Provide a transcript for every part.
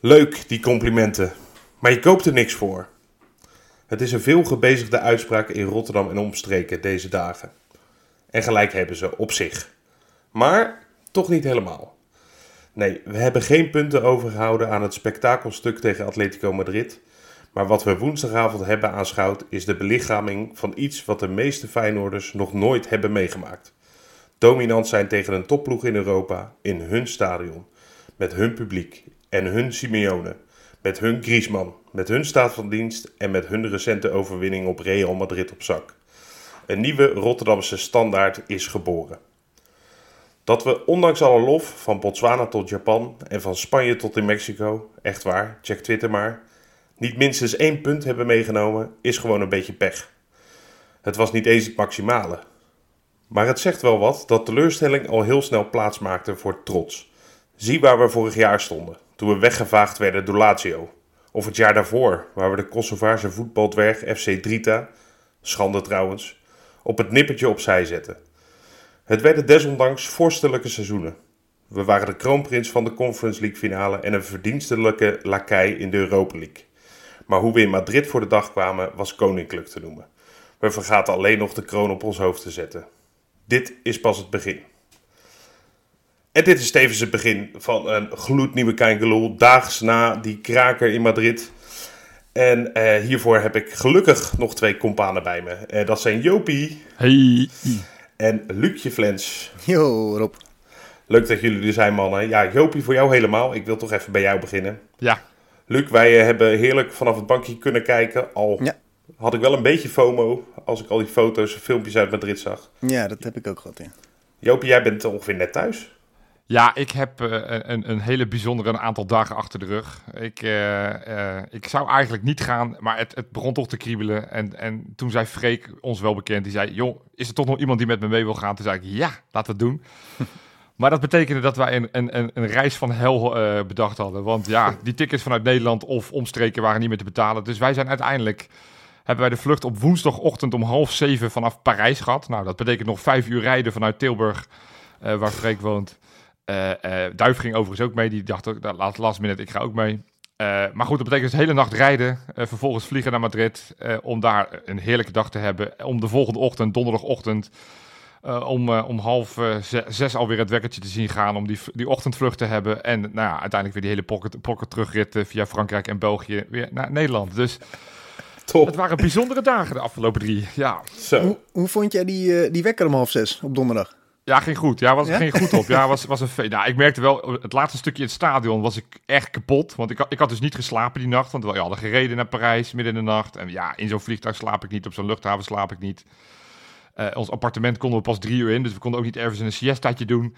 Leuk, die complimenten. Maar je koopt er niks voor. Het is een veel gebezigde uitspraak in Rotterdam en omstreken deze dagen. En gelijk hebben ze op zich. Maar toch niet helemaal. Nee, we hebben geen punten overgehouden aan het spektakelstuk tegen Atletico Madrid. Maar wat we woensdagavond hebben aanschouwd is de belichaming van iets wat de meeste Feyenoorders nog nooit hebben meegemaakt. Dominant zijn tegen een topploeg in Europa, in hun stadion, met hun publiek en hun Simeone, met hun Griezmann, met hun staat van dienst en met hun recente overwinning op Real Madrid op zak. Een nieuwe Rotterdamse standaard is geboren. Dat we ondanks alle lof, van Botswana tot Japan en van Spanje tot in Mexico, echt waar, check Twitter maar, niet minstens één punt hebben meegenomen, is gewoon een beetje pech. Het was niet eens het maximale. Maar het zegt wel wat dat teleurstelling al heel snel plaats maakte voor trots. Zie waar we vorig jaar stonden, toen we weggevaagd werden door Lazio. Of het jaar daarvoor, waar we de Kosovaarse voetbaldwerg FC Drita, schande trouwens, op het nippertje opzij zetten. Het werden desondanks vorstelijke seizoenen. We waren de kroonprins van de Conference League finale en een verdienstelijke lakij in de Europa League. Maar hoe we in Madrid voor de dag kwamen was koninklijk te noemen. We vergaten alleen nog de kroon op ons hoofd te zetten. Dit is pas het begin. En dit is tevens het begin van een gloednieuwe Kijngeloel, daags na die kraker in Madrid. En eh, hiervoor heb ik gelukkig nog twee companen bij me. Eh, dat zijn Jopie Hey. en Lucie Flens. Yo, Rob. Leuk dat jullie er zijn, mannen. Ja, Jopie, voor jou helemaal. Ik wil toch even bij jou beginnen. Ja, Luc, wij eh, hebben heerlijk vanaf het bankje kunnen kijken. Al Ja. had ik wel een beetje FOMO als ik al die foto's en filmpjes uit Madrid zag. Ja, dat heb ik ook gehad, ja. Jopie, jij bent ongeveer net thuis. Ja ik heb eh, een- een, hele bijzondere een aantal dagen achter de rug. Ik, eh, eh, ik zou eigenlijk niet gaan, maar het, het begon toch te kriebelen. En, en toen zei Freek, ons wel bekend, die zei... joh, is er toch nog iemand die met me mee wil gaan? Toen zei ik, ja, laten we het doen. Maar dat betekende dat wij een, een, een, reis van hel bedacht hadden. Want ja, die tickets vanuit Nederland of omstreken waren niet meer te betalen. Dus wij zijn uiteindelijk... hebben wij de vlucht op woensdagochtend om half zeven vanaf Parijs gehad. Nou, dat betekent nog vijf uur rijden vanuit Tilburg, waar Freek woont. Eh, eh, Duif ging overigens ook mee. Die dacht ook, nou, laat last minute, ik ga ook mee. Eh, maar goed, dat betekent dus de hele nacht rijden. vervolgens vliegen naar Madrid. eh, om daar een heerlijke dag te hebben. Om de volgende ochtend, donderdagochtend. eh, om, om half ze- zes alweer het wekkertje te zien gaan. Om die, die ochtendvlucht te hebben. En nou ja, uiteindelijk weer die hele pocket, pocket terugrit via Frankrijk en België weer naar Nederland. Dus Top. het waren bijzondere dagen de afgelopen drie. Ja, Zo. Hoe, hoe vond jij die, eh, die wekker om half zes op donderdag? Ja, ging goed. Ja, was, Ja? ging goed op. Ja, was, was een nou, ik merkte wel, het laatste stukje in het stadion was ik echt kapot. Want ik, had- ik had dus niet geslapen die nacht. Want we hadden gereden naar Parijs midden in de nacht. En ja, in zo'n vliegtuig slaap ik niet. Op zo'n luchthaven slaap ik niet. Eh, ons appartement konden we pas drie uur in. Dus we konden ook niet ergens een siestaatje doen.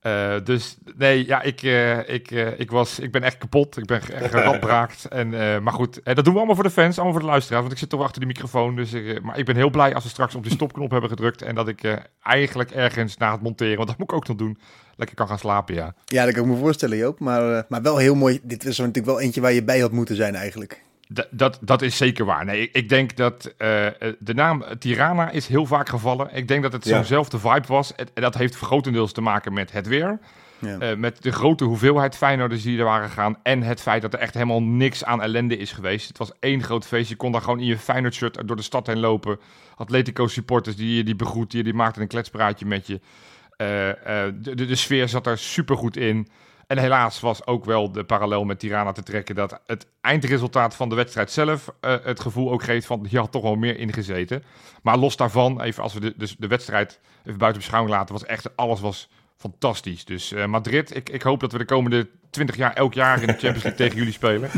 Eh, dus nee, ja, ik, eh, ik, eh, ik, was, ik ben echt kapot. Ik ben ge- geradbraakt. en, maar goed, eh, dat doen we allemaal voor de fans, allemaal voor de luisteraars. Want ik zit toch achter de microfoon. Dus, eh, maar ik ben heel blij als we straks op die stopknop hebben gedrukt. En dat ik eigenlijk ergens na het monteren, want dat moet ik ook nog doen, lekker kan gaan slapen, ja. Ja, dat kan ik me voorstellen, Joop. Maar, maar wel heel mooi. Dit was natuurlijk wel eentje waar je bij had moeten zijn eigenlijk. D- dat, dat is zeker waar. Nee, ik, ik denk dat eh, eh, de naam Tirana is heel vaak gevallen. Ik denk dat het Ja. zo'nzelfde vibe was. En dat heeft grotendeels te maken met het weer. Ja. Eh, met de grote hoeveelheid Feyenoorders die er waren gegaan. En het feit dat er echt helemaal niks aan ellende is geweest. Het was één groot feest. Je kon daar gewoon in je Feyenoord shirt door de stad heen lopen. Atletico supporters die je die begroeten. Die maakten een kletspraatje met je. De, de, de sfeer zat er supergoed in. En helaas was ook wel de parallel met Tirana te trekken dat het eindresultaat van de wedstrijd zelf eh, het gevoel ook geeft van je had toch wel meer ingezeten. Maar los daarvan, even als we de, dus de wedstrijd even buiten beschouwing laten, was echt alles was fantastisch. Dus eh, Madrid, ik, ik hoop dat we de komende 20 jaar elk jaar in de Champions League tegen jullie spelen.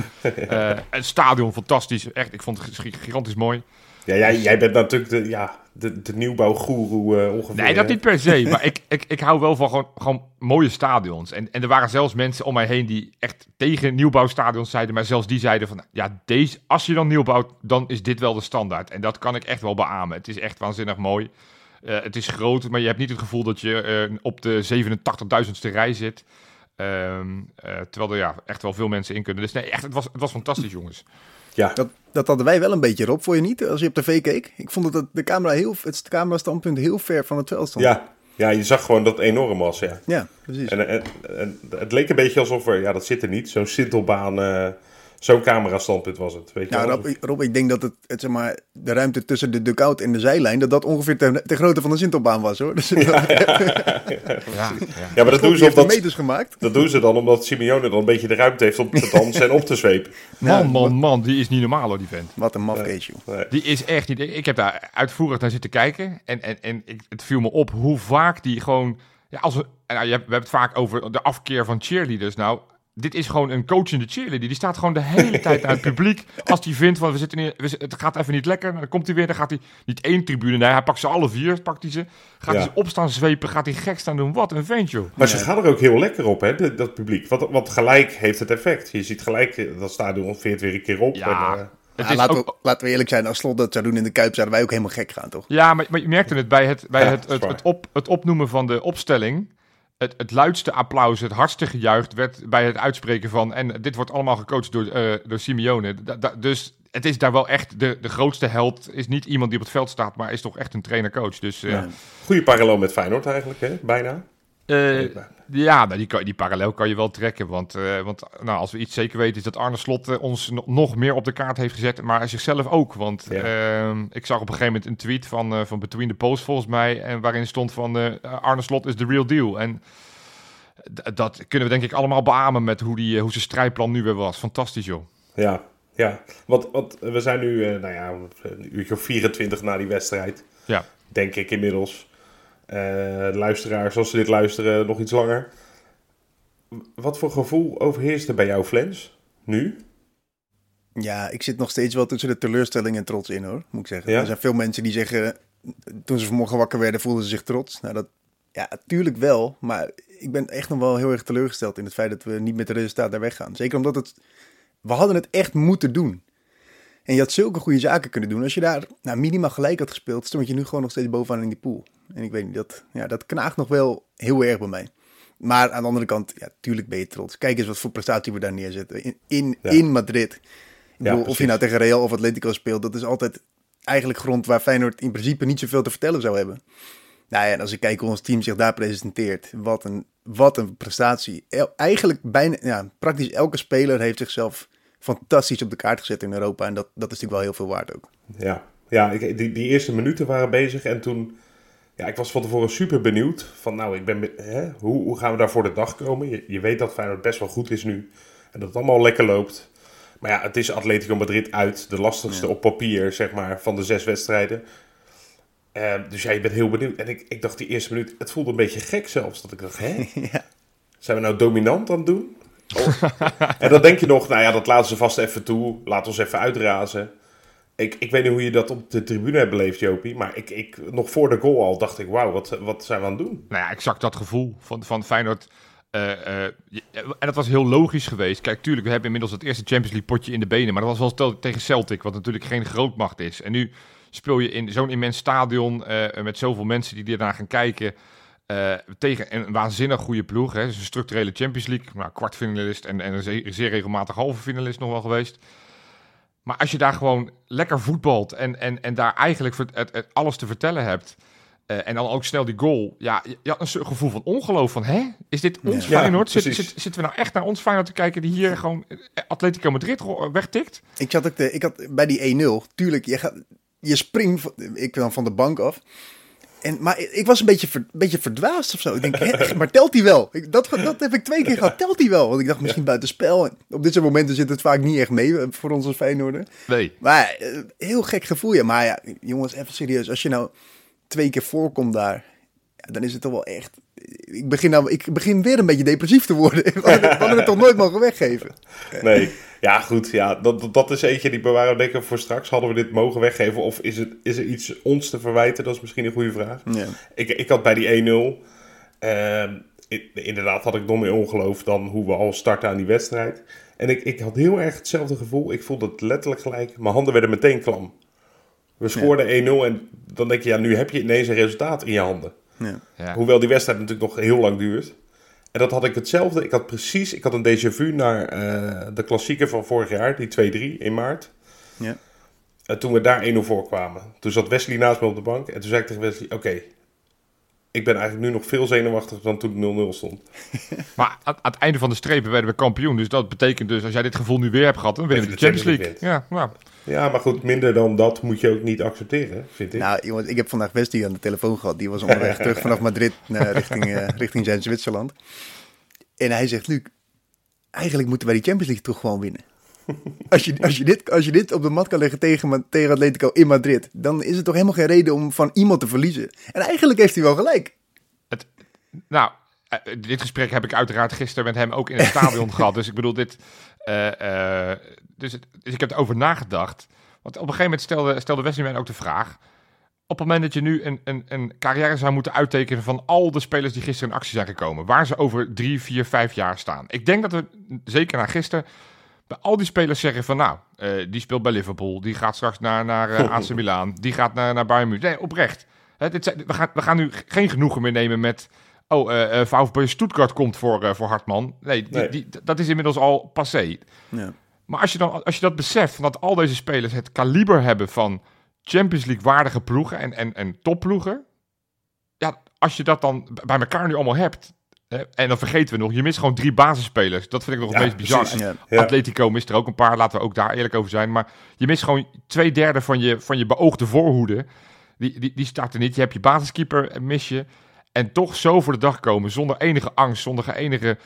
Eh het stadion fantastisch, echt. Ik vond het gi- gigantisch mooi. Ja, jij, jij bent natuurlijk de, ja, de, de nieuwbouwgoeroe eh, ongeveer. Nee, dat niet per se. Maar ik, ik, ik hou wel van gewoon, gewoon mooie stadions. En, en er waren zelfs mensen om mij heen die echt tegen nieuwbouwstadions zeiden. Maar zelfs die zeiden van, ja, deze, als je dan nieuw bouwt, dan is dit wel de standaard. En dat kan ik echt wel beamen. Het is echt waanzinnig mooi. Eh, het is groot, maar je hebt niet het gevoel dat je eh, op de 87.000ste rij zit. Ehm, eh, terwijl er ja, echt wel veel mensen in kunnen. Dus nee, echt, het was, het was fantastisch, jongens. Ja, Dat, dat hadden wij wel een beetje, Rob. Vond je niet? Als je op tv keek. Ik vond dat het, de camera heel, het camerastandpunt heel ver van het veld stond. ja, Ja, je zag gewoon dat het enorm was, ja. Ja, precies. En, en, en het leek een beetje alsof er, ja, dat zit er niet, zo'n sintelbaan, eh, zo'n camerastandpunt was het. Weet je Nou? Rob, Rob, ik denk dat het, het, zeg maar, de ruimte tussen de dugout en de zijlijn, dat dat ongeveer de, de grootte van de Sintelbaan was, hoor. Dus ja, Ja, ja. ja, maar dat doen, ze omdat, meters gemaakt. dat doen ze dan omdat Simeone dan een beetje de ruimte heeft om te dansen en op te zwepen. Man, man, man, die is niet normaal hoor, die vent. Wat een. Nee. Die is echt niet. Ik heb daar uitvoerig naar zitten kijken. En, en, en ik, het viel me op hoe vaak die gewoon. Ja, als we, nou, je hebt- we hebben het vaak over de afkeer van cheerleaders. Nou, dit is gewoon een coachende cheerleader. Die staat gewoon de hele tijd aan het publiek. Als die vindt van we zitten in, we, het gaat even niet lekker. Dan komt hij weer. Dan gaat hij niet één tribune. Nee, hij pakt ze alle vier. Pakt hij ze. Gaat Ja. hij ze opstaan zwepen. Gaat hij gek staan doen. Wat een vent, joh. Maar ze gaan er ook heel lekker op, hè, de- dat publiek. Want, want gelijk heeft het effect. Je ziet gelijk, eh, dat stadion veert weer een keer op. Ja. En, eh, Ja, is laten, ook- we, laten we eerlijk zijn, als Slot dat zou doen in de Kuip, zouden wij ook helemaal gek gaan, toch? Ja, maar, maar je merkte het bij het, bij Ja, het, het, op, het opnoemen van de opstelling. Het, het luidste applaus, het hardste gejuicht werd bij het uitspreken van. En dit wordt allemaal gecoacht door, eh, door Simeone. Da- da- dus het is daar wel echt de, de grootste held. Is niet iemand die op het veld staat, maar is toch echt een trainer-coach. Dus eh, Ja. goede parallel met Feyenoord eigenlijk, hè, bijna. eh, ja, nou, die, kan- die parallel kan je wel trekken. Want, eh, want nou, als we iets zeker weten, is dat Arne Slot eh, ons no- nog meer op de kaart heeft gezet. Maar zichzelf ook. Want Ja. ehm, ik zag op een gegeven moment een tweet van, eh, van Between the Post volgens mij. En waarin stond van Arne Slot is the real deal. En dat kunnen we denk ik allemaal beamen met hoe, die, hoe zijn strijdplan nu weer was. Fantastisch joh. Ja, ja. Want, want we zijn nu, nou ja, een uurtje of 24 na die wedstrijd. Ja. Denk ik inmiddels. Eh, de luisteraars, als ze dit luisteren, nog iets langer. Wat voor gevoel overheerst er bij jou, Flens? Nu? Ja, ik zit nog steeds wel tussen de teleurstelling en trots in, hoor, moet ik zeggen. Ja? Er zijn veel mensen die zeggen, toen ze vanmorgen wakker werden, voelden ze zich trots. Nou, dat, ja, natuurlijk wel, maar ik ben echt nog wel heel erg teleurgesteld in het feit dat we niet met de resultaat daar weggaan. Zeker omdat het, we hadden het echt moeten doen. En je had zulke goede zaken kunnen doen. Als je daar nou, minimaal gelijk had gespeeld, stond je nu gewoon nog steeds bovenaan in die pool. En ik weet niet, dat, ja, dat knaagt nog wel heel erg bij mij. Maar aan de andere kant, ja, tuurlijk ben je trots. Kijk eens wat voor prestatie we daar neerzetten. In, in, Ja. in Madrid. Ik bedoel, of je nou tegen Real of Atletico speelt, dat is altijd eigenlijk grond waar Feyenoord in principe niet zoveel te vertellen zou hebben. Nou ja, en als ik kijk hoe ons team zich daar presenteert, wat een, wat een prestatie. El- eigenlijk bijna, ja, praktisch elke speler heeft zichzelf fantastisch op de kaart gezet in Europa. En dat, dat is natuurlijk wel heel veel waard ook. Ja, ja ik, die, die eerste minuten waren bezig en toen... Ja, ik was van tevoren super benieuwd. Van nou, ik ben, be- hè, hoe, hoe gaan we daar voor de dag komen? Je, je weet dat Feyenoord best wel goed is nu. En dat het allemaal lekker loopt. Maar ja, het is Atletico Madrid uit. De lastigste Ja. op papier, zeg maar, van de zes wedstrijden. Eh, dus ja, je bent heel benieuwd. En ik, ik dacht die eerste minuut, het voelde een beetje gek zelfs. Dat ik dacht, hè? ja. Zijn we nou dominant aan het doen? Oh. en dan denk je nog, nou ja, dat laten ze vast even toe. Laat ons even uitrazen. Ik, ik weet niet hoe je dat op de tribune hebt beleefd, Jopie. Maar ik, ik, nog voor de goal al dacht ik, wauw, wat, wat zijn we aan het doen? Nou ja, exact dat gevoel van, van Feyenoord. eh, eh, en dat was heel logisch geweest. Kijk, tuurlijk, we hebben inmiddels het eerste Champions League potje in de benen. Maar dat was wel tegen Celtic, wat natuurlijk geen grootmacht is. En nu speel je in zo'n immens stadion eh, met zoveel mensen die ernaar gaan kijken. tegen een waanzinnig goede ploeg. Hè. Dus een structurele Champions League. Nou, kwartfinalist en, en een zeer, zeer regelmatig halve finalist nog wel geweest. Maar als je daar gewoon lekker voetbalt en, en, en daar eigenlijk het, het, het alles te vertellen hebt. eh, en dan ook snel die goal. Ja, je, je had een gevoel van ongeloof. Van, hè? Is dit ons Ja, Feyenoord? Zit, zit- zitten we nou echt naar ons Feyenoord te kijken... die hier gewoon eh, Atletico Madrid ro- wegtikt? Ik, ook de, ik had bij die 1-0, tuurlijk, je, gaat, je springt, ik dan van de bank af. En, maar ik was een beetje, ver, beetje verdwaasd of zo. Ik denk, hè, maar telt hij wel? Ik, dat, dat heb ik twee keer gehad. Telt hij wel? Want ik dacht misschien buitenspel. En op dit soort momenten zit het vaak niet echt mee eh, voor ons als Feyenoorder. Nee. Maar eh, heel gek gevoel, ja. Maar ja, jongens, even serieus. Als je nou twee keer voorkomt daar, ja, dan is het toch wel echt... Ik begin, nou, ik begin weer een beetje depressief te worden. We hadden het toch nooit mogen weggeven? Nee, ja goed, ja, dat, dat- dat is eentje die bewaren ik voor straks. Hadden we dit mogen weggeven of is, het, is er iets ons te verwijten? Dat is misschien een goede vraag. Ja. Ik, ik had bij die 1-0, ehm, i- inderdaad had ik nog meer ongeloof dan hoe we al starten aan die wedstrijd. En ik, ik had heel erg hetzelfde gevoel. Ik voelde het letterlijk gelijk. Mijn handen werden meteen klam. We scoorden 1-0 en dan denk je, ja, nu heb je ineens een resultaat in je handen. Ja. Ja. Hoewel die wedstrijd natuurlijk nog heel lang duurt. En dat had ik hetzelfde. Ik had precies, ik had een déjà vu naar eh, de klassieker van vorig jaar, die 2-3 in maart. Ja. En toen we daar 1-0 voor kwamen. Toen zat Wesley naast me op de bank. En toen zei ik tegen Wesley, oké, ik ben eigenlijk nu nog veel zenuwachtiger dan toen het 0-0 stond. Maar aan, aan het einde van de strepen werden we kampioen. Dus dat betekent dus, als jij dit gevoel nu weer hebt gehad, dan winnen we de de Champions League. Ja, nou, Ja, maar goed, minder dan dat moet je ook niet accepteren, vind ik. Nou, jongens, ik heb vandaag Westie aan de telefoon gehad. Die was onderweg terug vanaf Madrid naar, richting, eh, richting zijn Zwitserland. En hij zegt, Luc, eigenlijk moeten wij die Champions League toch gewoon winnen. Als je, als je, dit, als je dit op de mat kan leggen tegen, tegen Atletico in Madrid, dan is er toch helemaal geen reden om van iemand te verliezen. En eigenlijk heeft hij wel gelijk. nou eh, dit gesprek heb ik uiteraard gisteren met hem ook in het stadion gehad. Dus ik bedoel, dit. eh, eh, dus, het- dus ik heb erover nagedacht. Want op een gegeven moment stelde, stelde Wesley mij ook de vraag. Op het moment dat je nu een, een, een carrière zou moeten uittekenen van al de spelers die gisteren in actie zijn gekomen, waar ze over drie, vier, vijf jaar staan. Ik denk dat we, zeker na gisteren, bij al die spelers zeggen van nou, eh, die speelt bij Liverpool, die gaat straks naar, naar eh, AC Milan, die gaat naar, naar Bayern München. Nee, oprecht. Hè, dit zijn, we, gaan, we gaan nu geen genoegen meer nemen met, oh, eh eh, VfB Stuttgart komt voor, voor Hartman. Nee, die, Nee. Die, dat is inmiddels al passé. Ja. Maar als je, dan, als je dat beseft, dat al deze spelers het kaliber hebben van Champions League waardige ploegen en, en, en topploegen. Ja, als je dat dan bij elkaar nu allemaal hebt. En dan vergeten we nog, je mist gewoon drie basisspelers. Dat vind ik nog het Ja, meest bizar. precies. Ja. Ja. Atletico mist er ook een paar, laten we ook daar eerlijk over zijn. Maar je mist gewoon twee derde van je, van je beoogde voorhoede. Die, die, die staat er niet. Je hebt je basiskeeper, mis je. En toch zo voor de dag komen, zonder enige angst, zonder enige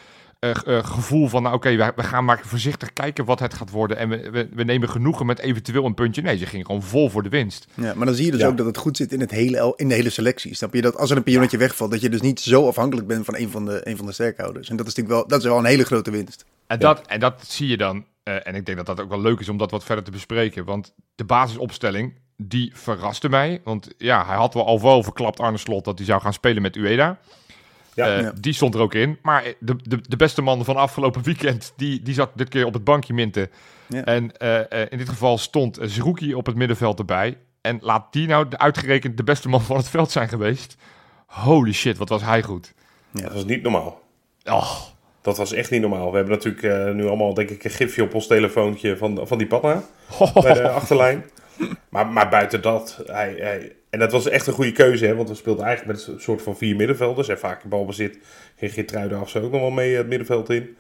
eh, eh, gevoel van, nou oké, we, we gaan maar voorzichtig kijken wat het gaat worden. En we, we, we nemen genoegen met eventueel een puntje. Nee, ze ging gewoon vol voor de winst. Ja, maar dan zie je dus Ja. ook dat het goed zit in, het hele, el- in de hele selectie. Snap je? Dat als er een pionnetje wegvalt, dat je dus niet zo afhankelijk bent van een van de, een van de sterkhouders. En dat is natuurlijk wel, dat is wel een hele grote winst. En, Ja. dat, en dat zie je dan. eh, en ik denk dat dat ook wel leuk is om dat wat verder te bespreken. Want de basisopstelling, die verraste mij. Want ja, hij had wel al wel verklapt, Arne Slot, dat hij zou gaan spelen met Ueda. Ja. Eh, Ja. Die stond er ook in. Maar de, de, de beste man van afgelopen weekend, die, die zat dit keer op het bankje minten. Ja. En eh, eh, in dit geval stond Zerouki op het middenveld erbij. En laat die nou de, uitgerekend de beste man van het veld zijn geweest. Holy shit, wat was hij goed. Dat was niet normaal. Oh, Dat was echt niet normaal. We hebben natuurlijk eh, nu allemaal, denk ik, een gifje op ons telefoontje van, van die panna bij de achterlijn. Maar, maar buiten dat, hij, hij, en dat was echt een goede keuze, hè, want we speelden eigenlijk met een soort van vier middenvelders. En vaak in balbezit ging Geertruiden af zo ook nog wel mee het middenveld in.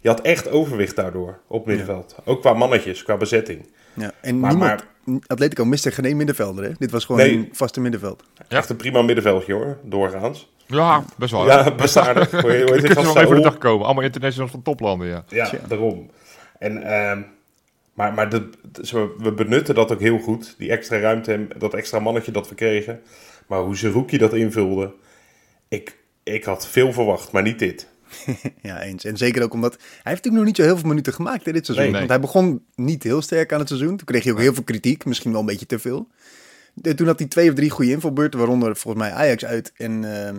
Je had echt overwicht daardoor op het middenveld. Ook qua mannetjes, qua bezetting. Ja. En Maar- niemand, Atletico miste geen één middenvelder. Hè? Dit was gewoon Nee. een vaste middenveld. Ja. Echt een prima middenveldje hoor, doorgaans. ja, best wel. Ja, best aardig. Ik het? kun Van wel even voor de dag komen. Allemaal internationals van toplanden, ja. Ja, daarom. En, ehm, maar maar we benutten dat ook heel goed. Die extra ruimte en dat extra mannetje dat we kregen. Maar hoe Zerouki dat invulde. Ik, ik had veel verwacht, maar niet dit. Ja, eens. En zeker ook omdat... Hij heeft natuurlijk nog niet zo heel veel minuten gemaakt in dit seizoen. Nee. Want hij begon niet heel sterk aan het seizoen. Toen kreeg hij ook heel veel kritiek. Misschien wel een beetje te veel. Toen had hij twee of drie goede invalbeurten. Waaronder volgens mij Ajax uit. En ehm,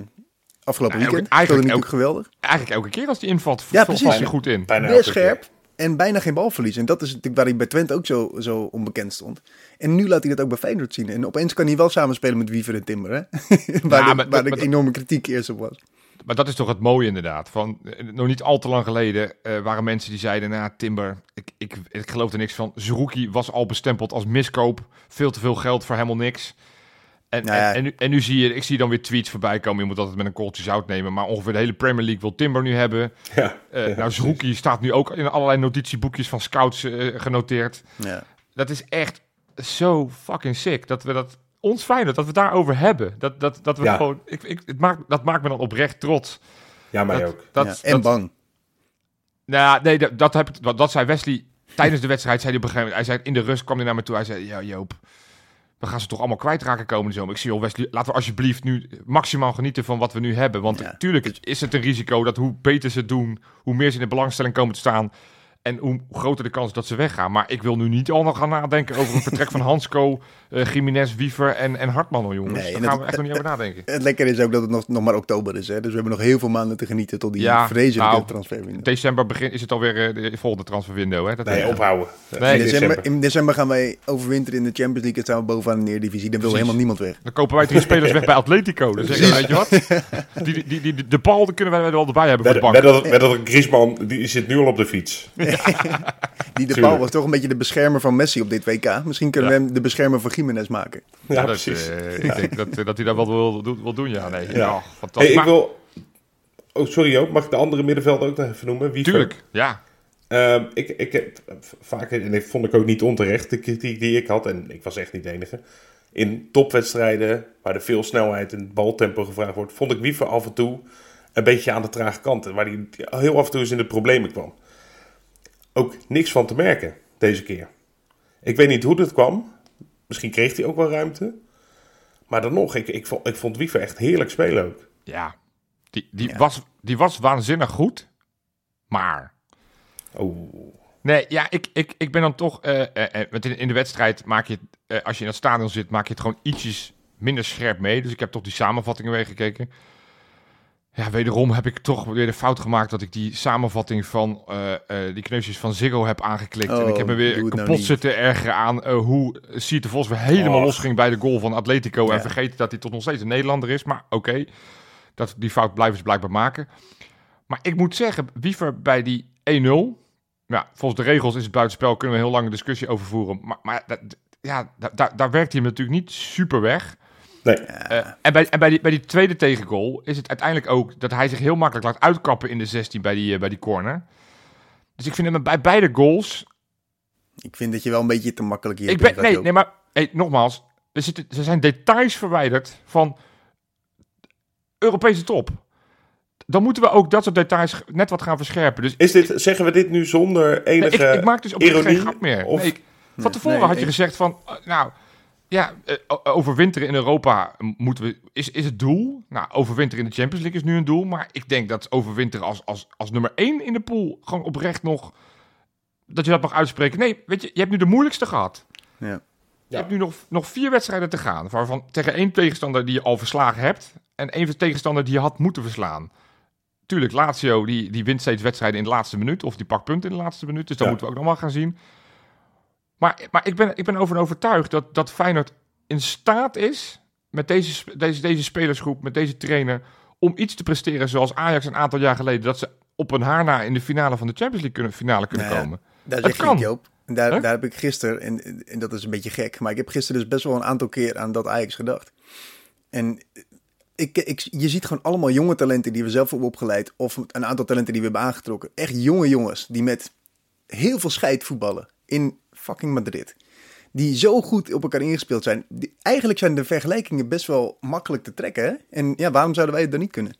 afgelopen ook- weekend. eigenlijk natuurlijk geweldig. Eigenlijk elke keer als die invalt, Ja, ja, precies. valt hij goed in. Bijna elke scherp. En bijna geen balverlies. En dat is natuurlijk waar hij bij Twente ook zo, zo onbekend stond. En nu laat hij dat ook bij Feyenoord zien. En opeens kan hij wel samenspelen met Wiever en Timber. Hè? waar Ja, maar- enorme kritiek eerst op was. Maar dat is toch het mooie inderdaad. Van, eh, nog niet al te lang geleden eh, waren mensen die zeiden... Nou, Timber, ik, ik, ik geloof er niks van. Zerouki was al bestempeld als miskoop. Veel te veel geld voor helemaal niks. En, Nou ja. en, en, nu, en nu zie je, ik zie dan weer tweets voorbij komen. Je moet altijd met een kooltje zout nemen. Maar ongeveer de hele Premier League wil Timber nu hebben. Ja, Eh ja, nou, staat nu ook in allerlei notitieboekjes van scouts eh, genoteerd. Ja. Dat is echt zo fucking sick. Dat we dat... Ons fijn dat we het daarover hebben. Dat, dat, dat we Ja. gewoon... Ik, ik, het maakt, dat maakt me dan oprecht trots. ja mij Dat- ook. Dat, ja. dat, En bang. Nou, ja, nee, dat, dat, heb ik, dat, dat zei Wesley tijdens de wedstrijd. Zei hij op een gegeven moment, hij zei in de rust kwam hij naar me toe. Hij zei: Ja, Joop, we gaan ze toch allemaal kwijtraken komende zomer. Ik zie, joh, Wesley, laten we alsjeblieft nu maximaal genieten van wat we nu hebben. Want Ja. natuurlijk is het een risico dat hoe beter ze het doen, hoe meer ze in de belangstelling komen te staan. En hoe groter de kans dat ze weggaan. Maar ik wil nu niet al nog gaan nadenken over een vertrek van Hansco, eh Jiménez, Wiever en, en Hartman, hoor, jongens. Nee, Daar gaan het- we echt nog niet over nadenken. Het lekker is ook dat het nog, nog maar oktober is. Hè? Dus we hebben nog heel veel maanden te genieten tot die Ja, vreselijke nou, transferwindow. December begin, is het alweer eh, de volgende transferwindow. Hè? Dat Nee, ophouden. Nee, in, december, in december gaan wij overwinteren in de Champions League. Het staan we bovenaan de Eredivisie. Dan wil helemaal niemand weg. Dan kopen wij drie spelers weg bij Atletico. Dan zeggen we, weet je wat? Die, die, die, die- de bal kunnen wij er wel erbij hebben voor de Met, bank. met, dat, met dat Griezmann, die zit nu al op de fiets. Die de. Paul was toch een beetje de beschermer van Messi op dit WK. Misschien kunnen Ja. we hem de beschermer van Jiménez maken. Ja, dat, precies. eh, Ik denk dat, dat hij dat wel wil, wil, doen, ja. Nee, ja. Fantastisch. Hey, ik wil... Oh, sorry Joop, mag ik de andere middenvelden ook nog even noemen? Wie Tuurlijk, ja. Ehm, ik, ik heb vaak, en dat vond ik ook niet onterecht, de kritiek die ik had, en ik was echt niet de enige. In topwedstrijden, waar er veel snelheid en baltempo gevraagd wordt, vond ik Wiever af en toe een beetje aan de trage kant. Waar hij heel af en toe eens in de problemen kwam. Ook niks van te merken deze keer. Ik weet niet hoe dat kwam. Misschien kreeg hij ook wel ruimte. Maar dan nog, ik, ik, vond, ik vond Wiever echt heerlijk spelen ook. Ja, die, die, Ja. Was, die was waanzinnig goed. Maar... Oh, Nee, ja, ik, ik, ik ben dan toch... eh, eh, eh, want in, in de wedstrijd maak je... het, eh, als je in het stadion zit, maak je het gewoon ietsjes minder scherp mee. Dus ik heb toch die samenvattingen weer gekeken. Ja, wederom heb ik toch weer de fout gemaakt dat ik die samenvatting van eh, eh, die kneusjes van Ziggo heb aangeklikt. en Oh, ik heb me weer nou kapot zitten ergeren aan eh, hoe Siert de Vos weer helemaal Och. losging bij de goal van Atletico. En vergeten dat hij tot nog steeds een Nederlander is. Maar oké, dat die fout blijven ze blijkbaar maken. Maar ik moet zeggen, Wiever bij die 1-0. Ja, volgens de regels is het buitenspel, kunnen we een heel lange discussie over voeren. Maar, maar dat, ja, da- da- daar werkt hij natuurlijk niet super weg. Nee. Eh, en bij, en bij, die, bij die tweede tegengoal is het uiteindelijk ook dat hij zich heel makkelijk laat uitkappen in de 16 bij die, eh, bij die corner. Dus ik vind hem bij beide goals. Ik vind dat je wel een beetje te makkelijk hier Ik ben, nee, nee, maar hey, nogmaals, er, zitten, er zijn details verwijderd van Europese top. Dan moeten we ook dat soort details net wat gaan verscherpen. Dus Is dit, zeggen we dit nu zonder Nee, enige ik, ik maak dus op geen grap meer. Of- Nee, ik- van Nee, tevoren nee, had je gezegd van, eh, nou, ja, eh, o- overwinteren in Europa moeten we, is, is het doel. Nou, overwinteren in de Champions League is nu een doel. Maar ik denk dat overwinteren als, als, als nummer 1 in de pool gewoon oprecht nog, dat je dat mag uitspreken. Nee, weet je, je hebt nu de moeilijkste gehad. Ja. Je Ja. hebt nu nog, nog vier wedstrijden te gaan. Waarvan tegen één tegenstander die je al verslagen hebt. En één tegenstander die je had moeten verslaan. Tuurlijk, Lazio die, die wint steeds wedstrijden in de laatste minuut. Of die pakt punten in de laatste minuut. Dus dat Ja. moeten we ook nog wel gaan zien. Maar, maar ik, ben, ik ben over overtuigd dat, dat Feyenoord in staat is... met deze, deze, deze spelersgroep, met deze trainer... om iets te presteren zoals Ajax een aantal jaar geleden... dat ze op een haar na in de finale van de Champions League kunnen, finale kunnen Nou ja, komen. Daar Het kan. Joop. Daar, Huh? daar heb ik gisteren, en, en dat is een beetje gek, maar ik heb gisteren dus best wel een aantal keer aan dat Ajax gedacht. En ik, ik, je ziet gewoon allemaal jonge talenten die we zelf hebben opgeleid, of een aantal talenten die we hebben aangetrokken. Echt jonge jongens die met heel veel scheid voetballen in fucking Madrid. Die zo goed op elkaar ingespeeld zijn. Die, eigenlijk zijn de vergelijkingen best wel makkelijk te trekken. Hè? En ja, waarom zouden wij het dan niet kunnen?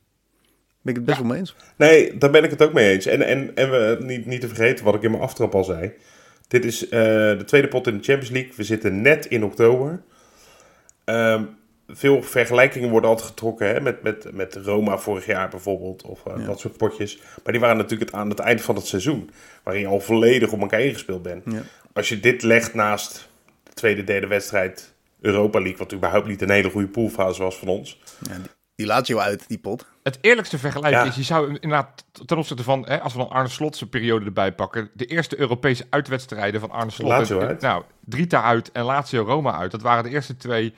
Ben ik het best Ja. wel mee eens. Nee, daar ben ik het ook mee eens. En, en, en we, niet, niet te vergeten wat ik in mijn aftrap al zei. Dit is eh, de tweede pot in de Champions League. We zitten net in oktober. Ehm, veel vergelijkingen worden altijd getrokken hè, met, met, met Roma vorig jaar bijvoorbeeld. Of eh, Ja. dat soort potjes. Maar die waren natuurlijk het, aan het eind van het seizoen. Waarin je al volledig op elkaar ingespeeld bent. Ja. Als je dit legt naast de tweede, derde wedstrijd Europa League. Wat überhaupt niet een hele goede poolfase was van ons. Ja, die, die laat je uit, die pot. Het eerlijkste vergelijk Ja. is, je zou inderdaad ten opzichte van, hè, als we dan Arne Slot zijn periode erbij pakken, de eerste Europese uitwedstrijden van Arne Slot. Lazio en- uit. Nou, Drita uit en Lazio Roma uit. Dat waren de eerste twee.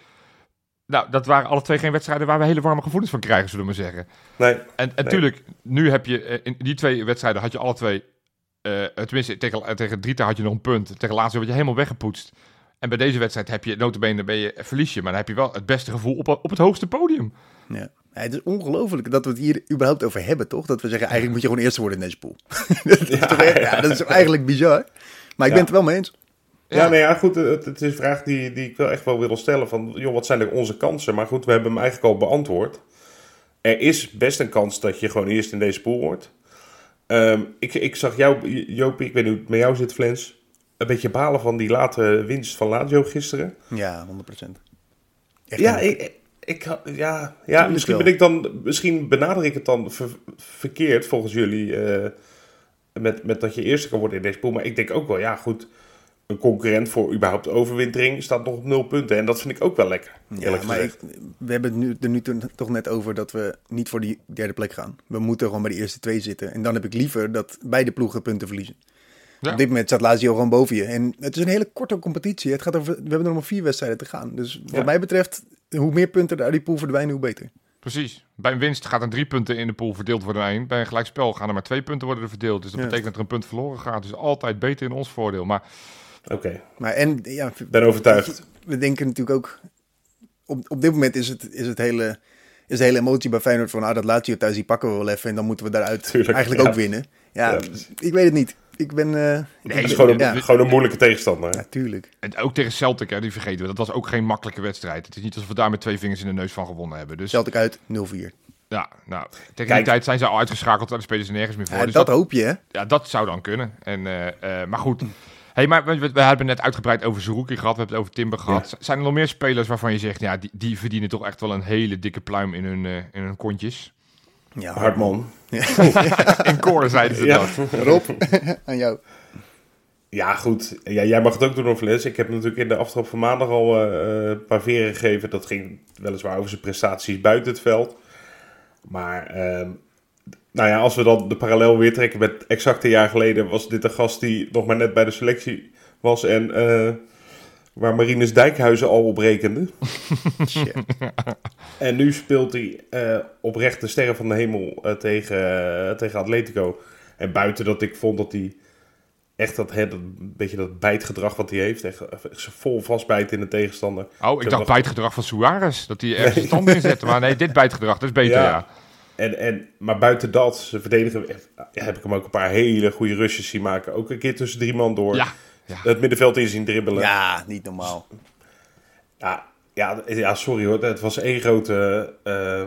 Nou, dat waren alle twee geen wedstrijden waar we hele warme gevoelens van krijgen, zullen we maar zeggen. Nee, En, Nee. natuurlijk, nu heb je eh, in die twee wedstrijden had je alle twee, eh, tenminste tegen, eh, tegen Drita had je nog een punt, tegen Lazio werd je helemaal weggepoetst. En bij deze wedstrijd heb je, notabene ben je, verlies je, maar dan heb je wel het beste gevoel op, op het hoogste podium. Ja. Ja, het is ongelooflijk dat we het hier überhaupt over hebben, toch? Dat we zeggen, eigenlijk moet je gewoon eerste worden in deze pool. dat, is toch echt- ja, dat is eigenlijk bizar. Maar ik Ja. ben het er wel mee eens. Ja, Ja. nee, ja, goed. Het, het is een vraag die, die ik wel echt wel wil stellen. Van, joh, wat zijn er onze kansen? Maar goed, we hebben hem eigenlijk al beantwoord. Er is best een kans dat je gewoon eerst in deze pool wordt. Ehm, ik, ik zag jou, Joopie, ik weet niet hoe het met jou zit, Flens. Een beetje balen van die late winst van Lazio gisteren. Ja, 100%. Echt Ja, ik, ik, ja, ja misschien, ben ik dan, misschien benader ik het dan ver- verkeerd volgens jullie. eh, met, met dat je eerste kan worden in deze pool. Maar ik denk ook wel, ja goed. Een concurrent voor überhaupt overwintering staat nog op nul punten. En dat vind ik ook wel lekker. ja, eerlijk maar gezegd. ik- we hebben het nu, er nu toen- toch net over dat we niet voor die derde plek gaan. We moeten gewoon bij de eerste twee zitten. En dan heb ik liever dat beide ploegen punten verliezen. Ja. Op dit moment staat Lazio gewoon boven je. En het is een hele korte competitie. Het gaat over, we hebben nog maar vier wedstrijden te gaan. Dus wat Ja. mij betreft, hoe meer punten er uit die pool verdwijnen, hoe beter. Precies. Bij een winst gaat er drie punten in de pool verdeeld worden naar één. Bij een gelijkspel gaan er maar twee punten worden er verdeeld. Dus dat Ja. betekent dat er een punt verloren gaat. Dus altijd beter in ons voordeel. Maar Oké, Maar en, ja, ben overtuigd. we denken natuurlijk ook... Op, op dit moment is het, is het hele... Is de hele emotie bij Feyenoord van, ah, dat Lazio thuis, die pakken we wel even. En dan moeten we daaruit Tuurlijk, eigenlijk ja. ook winnen. Ja, ik weet het niet. Ik ben... eh, ik Het is gewoon een, ja, gewoon een moeilijke tegenstander. natuurlijk. en ook tegen Celtic, hè, die vergeten we. Dat was ook geen makkelijke wedstrijd. Het is niet alsof we daar met twee vingers in de neus van gewonnen hebben. Dus Celtic uit 0-4. ja, nou, tegen die Kijk. tijd zijn ze al uitgeschakeld. Daar spelen ze nergens meer voor. Ja, Dus dat hoop je, hè? Ja, dat zou dan kunnen. En, eh, eh, maar goed. Hey, maar we, hebben net uitgebreid over Zerouki gehad. We hebben het over Timber gehad. Zijn er nog meer spelers waarvan je zegt... Ja, die, die verdienen toch echt wel een hele dikke pluim in hun, eh, in hun kontjes? Ja, Hartman. In koren zeiden ze Ja. dat. Rob, aan jou. Ja, goed. Ja, jij mag het ook doen, of Les. Ik heb natuurlijk in de aftrap van maandag al eh, een paar veren gegeven. Dat ging weliswaar over zijn prestaties buiten het veld. Maar, ehm, nou ja, als we dan de parallel weer trekken met exact een jaar geleden... was dit een gast die nog maar net bij de selectie was... en eh, waar Marinus Dijkhuizen al op rekende. Shit. En nu speelt hij eh, oprecht de sterren van de hemel eh, tegen, tegen Atletico. En buiten dat ik vond dat hij echt dat, hè, dat beetje dat bijtgedrag wat hij heeft, echt, vol vastbijt in de tegenstander. Oh, ik dacht bijtgedrag van Suarez. Dat hij ergens een stand in zette. Maar nee, dit bijtgedrag, dat is beter, Ja. ja. En, en, maar buiten dat, ze verdedigen, heb ik hem ook een paar hele goede rushes zien maken. Ook een keer tussen drie man door. Ja, ja. Het middenveld in zien dribbelen. Ja, niet normaal. Ja, ja, ja, sorry hoor. Het was één grote. eh,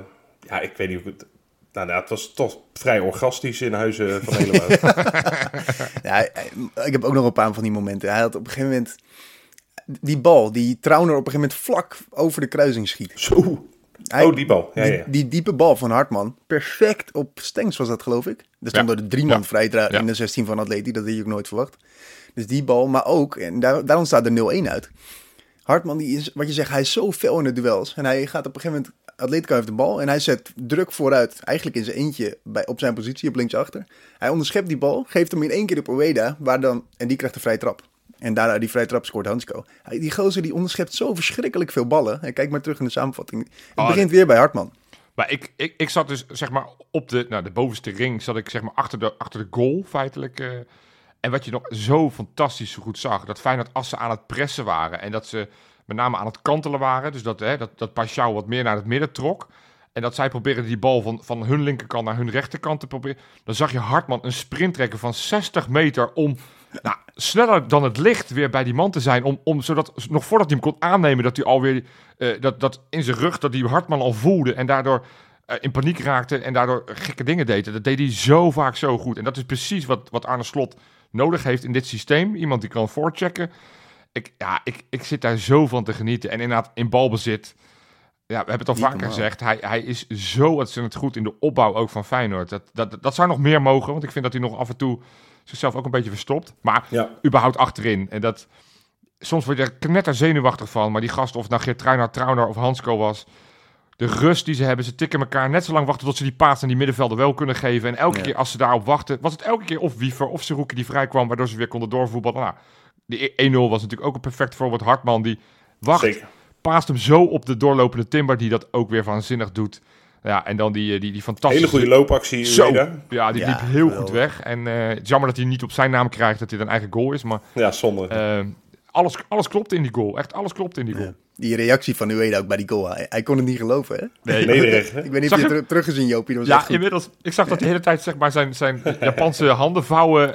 ja, ik weet niet hoe ik het. Nou, nou, het was toch vrij orgastisch in huizen van helemaal. Ja, ik heb ook nog een paar van die momenten. Hij had op een gegeven moment die bal, die Trauner op een gegeven moment vlak over de kruising schiet. Zo. Hij- oh, die bal. Ja, die, ja. die diepe bal van Hartman, perfect op Stengs was dat geloof ik. Er stonden er drie man vrij in de 16 van Atleti, dat had je ook nooit verwacht. Dus die bal, maar ook, en daar, daarom staat er 0-1 uit. Hartman, die is, wat je zegt, hij is zo fel in de duels. En hij gaat op een gegeven moment, Atletico heeft de bal en hij zet druk vooruit, eigenlijk in zijn eentje bij, op zijn positie, op linksachter. Hij onderschept die bal, geeft hem in één keer op Oeda, waar dan, en die krijgt de vrije trap. En daarna die vrije trap scoort Hansko. Die gozer die onderschept zo verschrikkelijk veel ballen. En kijk maar terug in de samenvatting. Het Oh, begint weer bij Hartman. Maar ik, ik, ik zat dus zeg maar op de, nou, de bovenste ring, zat ik zeg maar achter de, achter de goal feitelijk. eh. en wat je nog zo fantastisch goed zag, dat Feyenoord als ze aan het pressen waren en dat ze met name aan het kantelen waren, dus dat, hè, dat, dat Pashao wat meer naar het midden trok. En dat zij probeerden die bal van, van hun linkerkant naar hun rechterkant te proberen. Dan zag je Hartman een sprint trekken van 60 meter om nou, sneller dan het licht weer bij die man te zijn. Om, om, zodat nog voordat hij hem kon aannemen, dat hij alweer eh, dat, dat in zijn rug, dat die Hartman al voelde. En daardoor eh, in paniek raakte en daardoor gekke dingen deed. Dat deed hij zo vaak zo goed. En dat is precies wat, wat Arne Slot nodig heeft in dit systeem. Iemand die kan voorchecken. Ik, ja, ik, ik zit daar zo van te genieten. En inderdaad, in balbezit. Ja, we hebben het al Niet vaker normaal. gezegd. Hij, hij is zo ontzettend goed in de opbouw ook van Feyenoord. Dat, dat, dat zou nog meer mogen. Want ik vind dat hij nog af en toe zichzelf ook een beetje verstopt. Maar Ja. überhaupt achterin. En dat... Soms word je er knetter zenuwachtig van. Maar die gast, of het nou Geertruida, Trauner of Hansko was... De rust die ze hebben, ze tikken elkaar net zo lang wachten tot ze die paas aan die middenvelden wel kunnen geven. En elke Ja. keer als ze daarop wachten, was het elke keer of Wiever of Seruki die vrij kwam, waardoor ze weer konden doorvoetballen. Nou, die 1-0 was natuurlijk ook een perfect voorbeeld. Hartman die wacht, Zeker. paast hem zo op de doorlopende Timber, die dat ook weer waanzinnig doet. Ja, en dan die, eh, die, die fantastische... Hele goede loopactie. Zo, Ueda. ja, die Ja, liep heel goed weg. En eh, het is jammer dat hij niet op zijn naam krijgt, dat hij een eigen goal is. Maar Ja, zonde. eh, alles, alles klopt in die goal. Echt alles klopt in die goal. Ja. Die reactie van Ueda ook bij die goal. Hij, hij kon het niet geloven, hè? Nee, hè? Ik weet niet Zag of je je- het ter- teruggezien, Jopie. Dat was Ja, inmiddels. Ik zag dat de hele tijd zeg maar, zijn, zijn Japanse handen vouwen